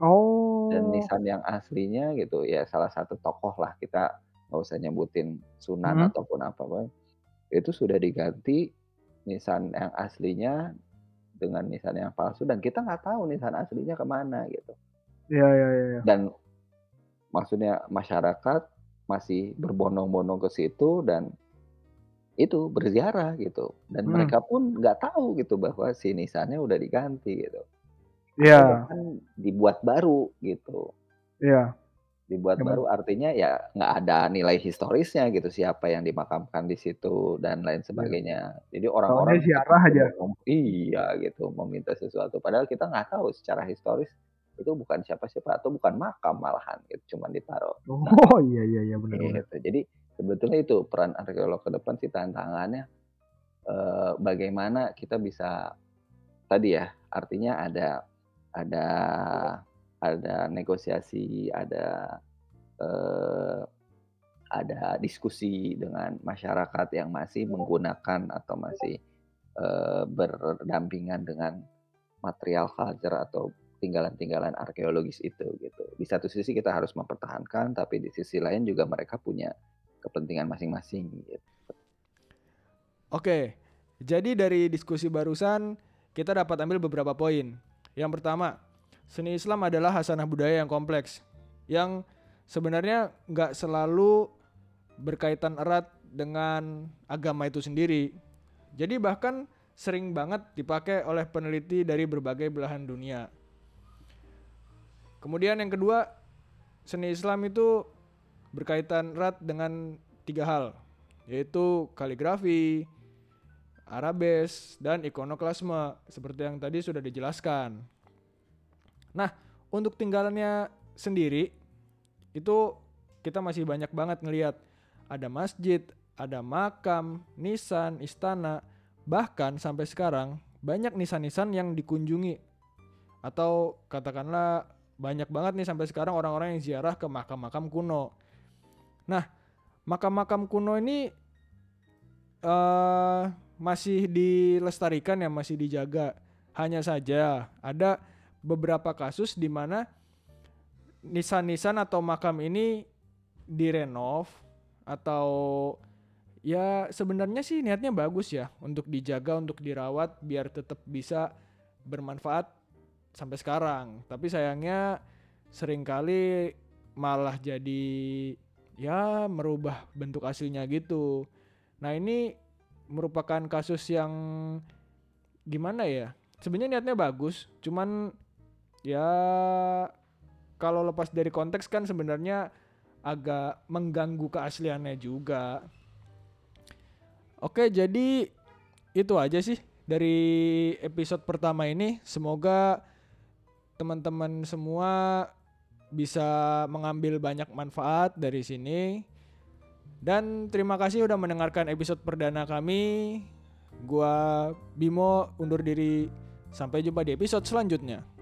Oh. Dan nisan yang aslinya gitu ya salah satu tokoh lah kita nggak usah nyebutin Sunan Mhm. ataupun apa Bang, itu sudah diganti nisan yang aslinya dengan nisan yang palsu dan kita nggak tahu nisan aslinya ke mana gitu. Iya iya iya. iya. Dan maksudnya masyarakat masih berbondong-bondong ke situ dan itu berziarah gitu dan Hmm. mereka pun nggak tahu gitu bahwa si nisannya udah diganti gitu. Iya. Bahkan dibuat baru gitu. Iya. Dibuat Gimana? baru artinya ya nggak ada nilai historisnya gitu siapa yang dimakamkan di situ dan lain sebagainya. Jadi orang-orang ziarah aja. iya gitu meminta sesuatu padahal kita nggak tahu secara historis itu bukan siapa-siapa atau bukan makam malahan gitu cuman ditaruh. Oh iya iya iya benar benar. Gitu. Jadi sebetulnya itu peran arkeolog ke depan sih tantangannya eh, bagaimana kita bisa tadi ya artinya ada ada ada negosiasi ada eh, ada diskusi dengan masyarakat yang masih menggunakan atau masih eh, berdampingan dengan material culture atau tinggalan-tinggalan arkeologis itu gitu. Di satu sisi kita harus mempertahankan, tapi di sisi lain juga mereka punya kepentingan masing-masing gitu. Oke. Jadi dari diskusi barusan kita dapat ambil beberapa poin. Yang pertama, seni Islam adalah hasanah budaya yang kompleks yang sebenarnya nggak selalu berkaitan erat dengan agama itu sendiri. Jadi bahkan sering banget dipakai oleh peneliti dari berbagai belahan dunia. Kemudian yang kedua, seni Islam itu berkaitan erat dengan tiga hal, yaitu kaligrafi, arabes, dan ikonoklasme seperti yang tadi sudah dijelaskan. Nah, untuk tinggalannya sendiri itu kita masih banyak banget ngelihat ada masjid, ada makam, nisan, istana, bahkan sampai sekarang banyak nisan-nisan yang dikunjungi atau katakanlah banyak banget nih sampai sekarang orang-orang yang ziarah ke makam-makam kuno. Nah, makam-makam kuno ini eh masih dilestarikan ya, masih dijaga. Hanya saja ada beberapa kasus di mana nisan-nisan atau makam ini direnov atau ya sebenarnya sih niatnya bagus ya untuk dijaga, untuk dirawat biar tetap bisa bermanfaat sampai sekarang. Tapi sayangnya sering kali malah jadi ya merubah bentuk aslinya gitu. Nah, ini merupakan kasus yang gimana ya? Sebenarnya niatnya bagus, cuman ya kalau lepas dari konteks kan sebenarnya agak mengganggu keasliannya juga. Oke, jadi itu aja sih dari episode pertama ini. Semoga teman-teman semua bisa mengambil banyak manfaat dari sini. Dan terima kasih udah mendengarkan episode perdana kami. Gua Bimo undur diri. Sampai jumpa di episode selanjutnya.